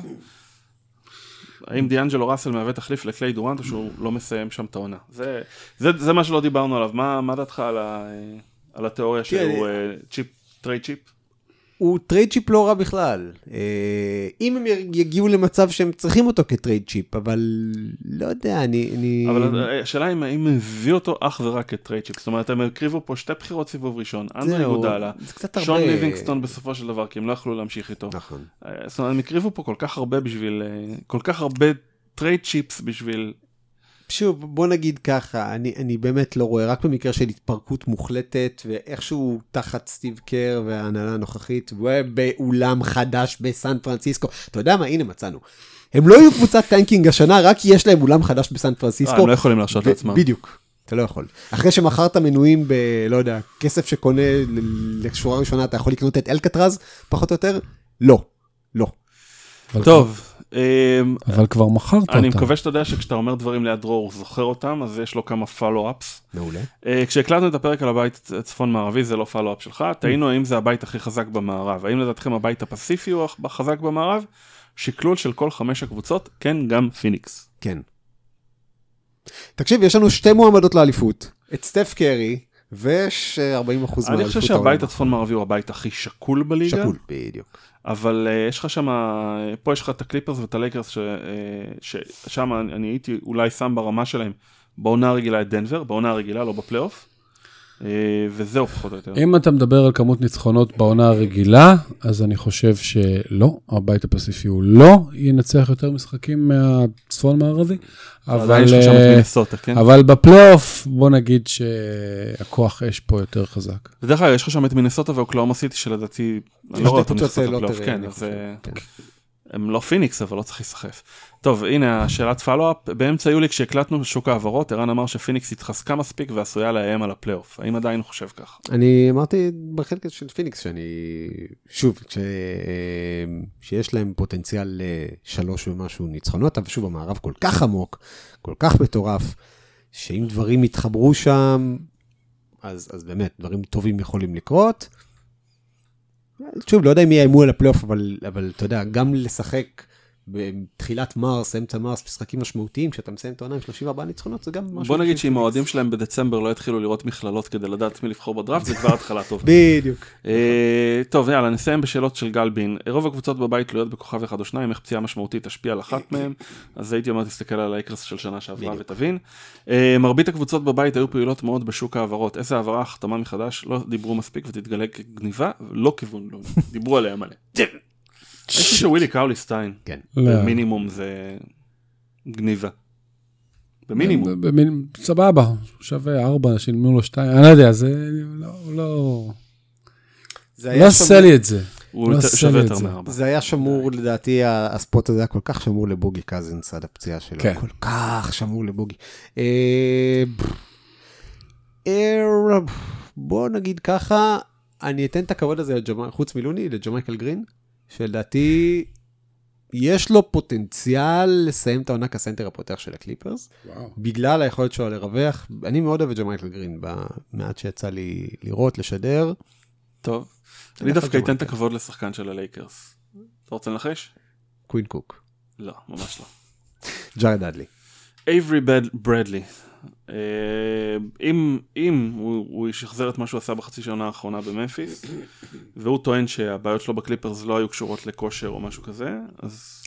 האם דיאנג'לו ראסל מהווה תחליף לקליי דורנט או שהוא לא מסיים שם את העונה? זה, זה, זה מה שלא דיברנו עליו. מה, מה דעתך על, ה, אה, על התיאוריה שהוא אה, chip, trade chip? הוא trade chip לא רע בכלל. אה, אם הם יגיעו למצב שהם צריכים אותו כ trade chip, אבל לא יודע, אני... אני... אבל אה, השאלה אם האם הביא אותו אך ורק כ trade chip. זאת אומרת, הם הקריבו פה שתי בחירות סיבוב ראשון. אנדרה איגודלה, קצת הרבה... שון ליבינגסטון בסופו של דבר, כי הם לא יכלו להמשיך איתו. נכון. אה, זאת אומרת, הם הקריבו פה כל כך הרבה בשביל, אה, כל כך הרבה trade chips בשביל שוב, בוא נגיד ככה, אני, אני באמת לא רואה, רק במקרה של התפרקות מוחלטת, ואיכשהו תחת סטיב קר וההנהלה הנוכחית, ובאולם חדש בסן פרנסיסקו. אתה יודע מה? הנה מצאנו. הם לא יהיו קבוצת tanking השנה, רק כי יש להם אולם חדש בסן אה, פרנסיסקו. הם לא יכולים להרשות לעצמם. בדיוק. אתה לא יכול. אחרי שמכרת מנויים ב... לא יודע, כסף שקונה לשורה ראשונה, אתה יכול לקנות את אלקטרז, פחות או יותר? לא. לא. טוב, אבל כבר מכרת אותה. אני מקווה שאתה יודע שכשאתה אומר דברים ליד דרור הוא זוכר אותם, אז יש לו כמה follow-ups. מעולה. כשהקלטנו את הפרק על הבית הצפון מערבי זה לא follow-up שלך, תהינו האם זה הבית הכי חזק במערב, האם לדעתכם הבית הפסיפי הוא החזק במערב? שקלול של כל חמש הקבוצות, כן גם פיניקס. כן. תקשיב, יש לנו שתי מועמדות לאליפות. את סטף קרי, ויש אה, 40% מהאליפות. אני חושב שהבית הצפון מערבי הוא הבית הכי שקול בליגה. שקול, בדיוק. אבל אה, יש לך שם, אה, פה יש לך את הקליפרס ואת הלייקרס, ש, אה, ששם אני, אני הייתי אולי שם ברמה שלהם בעונה הרגילה את דנבר, בעונה הרגילה, לא בפלייאוף. אה, וזהו פחות או יותר. אם אתה מדבר על כמות ניצחונות בעונה הרגילה, אז אני חושב שלא, הבית הפסיפי הוא לא ינצח יותר משחקים מהצפון מערבי, אבל, שם את אה, כן? אבל בפלייאוף, בוא נגיד שהכוח אש פה יותר חזק. בדרך כלל יש לך שם את מינסוטה ואוקלהומה סיטי שלדעתי, אני לא רואה אותם קבוצות נכנסות לא לפלייאוף, תראה, כן, אה. הם לא פיניקס אבל לא צריך להיסחף. טוב הנה השאלת follow-up, באמצע יולי כשהקלטנו שוק העברות, ערן אמר שפיניקס התחזקה מספיק ועשויה לאיים על הפלייאוף, האם עדיין הוא חושב כך? אני אמרתי בחלק של פיניקס שאני, שוב, ש... שיש להם פוטנציאל לשלוש ומשהו ניצחונות, אבל שוב, המערב כל כך עמוק, כל כך מטורף, שאם דברים יתחברו שם, אז, אז באמת, דברים טובים יכולים לקרות. שוב, לא יודע אם יאיימו על הפלייאוף, אבל, אבל אתה יודע, גם לשחק בתחילת מרס, אמצע מרס, משחקים משמעותיים, כשאתה מסיים את העונה עם 34 ניצחונות, זה גם משהו... בוא נגיד שאם. האוהדים שלהם בדצמבר לא יתחילו לראות מכללות כדי לדעת מי לבחור בדראפט, זה כבר התחלה טובה. בדיוק. אה, טוב יאללה נסיים בשאלות של גל בין רוב הקבוצות בבית תלויות בכוכב אחד או שניים איך פציעה משמעותית תשפיע על אחת מהם אז הייתי אומר תסתכל על האקרס של שנה שעברה. ותבין. אה, מרבית הקבוצות בבית היו פעילות מאוד בשוק ההעברות איזה העברה החתמה מחדש לא דיברו מספיק ותתגלה כגניבה לא כיוון לא דיברו עליה מלא. אני חושב שווילי קאוליסטיין כן. לא. במינימום זה גניבה. במינימום. במין- סבבה, שווה ארבע, שילמו לו שתיים, אני לא יודע, זה לא, לא, זה לא עשה לי את זה. הוא לא עושה שווה יותר זה. מארבע. זה היה שמור, לדעתי, ה spot הזה היה כל כך שמור לבוגי קזינס עד הפציעה שלו. כן. כל כך שמור לבוגי. אה, אה, בוא נגיד ככה, אני אתן את הכבוד הזה, חוץ מלוני, לג'מייקל גרין, שלדעתי יש לו פוטנציאל לסיים את העונה כסנטר הפותח של הקליפרס, בגלל היכולת שלו לרווח. אני מאוד אוהב את ג'מייקל גרין, במעט שיצא לי לראות, לשדר. טוב. אני דווקא אתן את. הכבוד לשחקן של הלייקרס. אתה רוצה לנחש? קווין קוק. לא, ממש לא. ג'ארד דאדלי. אייברי ברדלי. אה, אם, אם הוא, הוא ישחזר את מה שהוא עשה בחצי שנה האחרונה בממפיס, והוא טוען שהבעיות שלו בקליפרס לא היו קשורות לכושר או משהו כזה, אז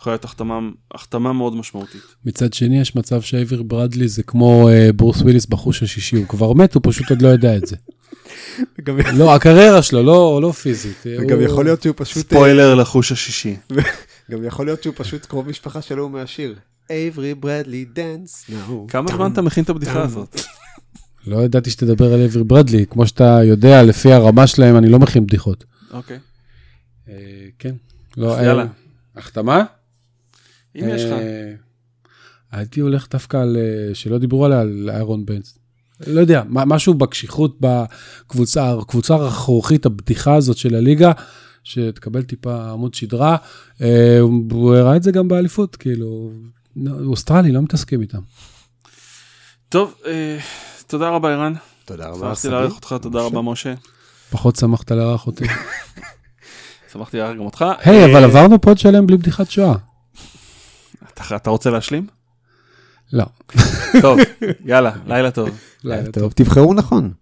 יכולה להיות החתמה, החתמה מאוד משמעותית. מצד שני, יש מצב שאייברי ברדלי זה כמו אה, ברוס וויליס בחוש השישי, הוא כבר מת, הוא פשוט עוד לא יודע את זה. לא, הקריירה שלו, לא, לא פיזית. וגם הוא- יכול להיות שהוא פשוט... ספוילר לחוש השישי. גם יכול להיות שהוא פשוט קרוב משפחה שלו מהשיר. אייברי ברדלי dance. כמה זמן אתה מכין את הבדיחה הזאת? לא ידעתי שתדבר על אייברי ברדלי, כמו שאתה יודע, לפי הרמה שלהם, אני לא מכין בדיחות. אוקיי. אה, כן. לא, אז יאללה. אה, החתמה? אם יש לך. אה, הייתי הולך דווקא על, אה, שלא דיברו עליה, על איירון בנס. לא יודע, מה- משהו בקשיחות בקבוצה, הקבוצה הרכרוכית, הבדיחה הזאת של הליגה, שתקבל טיפה עמוד שדרה. אה, הוא הראה את זה גם באליפות, כאילו, אוסטרלי, לא מתעסקים איתם. טוב, אה, תודה רבה ערן. תודה רבה, שמחתי סבי. לארח אותך, תודה רבה משה. פחות שמחת לארח אותי. שמחתי לארח גם אותך. היי, אה, אבל עברנו פוד שלם בלי בדיחת שואה. אתה- אתה רוצה להשלים? לא. טוב, יאללה, לילה טוב. לילה טוב, תבחרו נכון.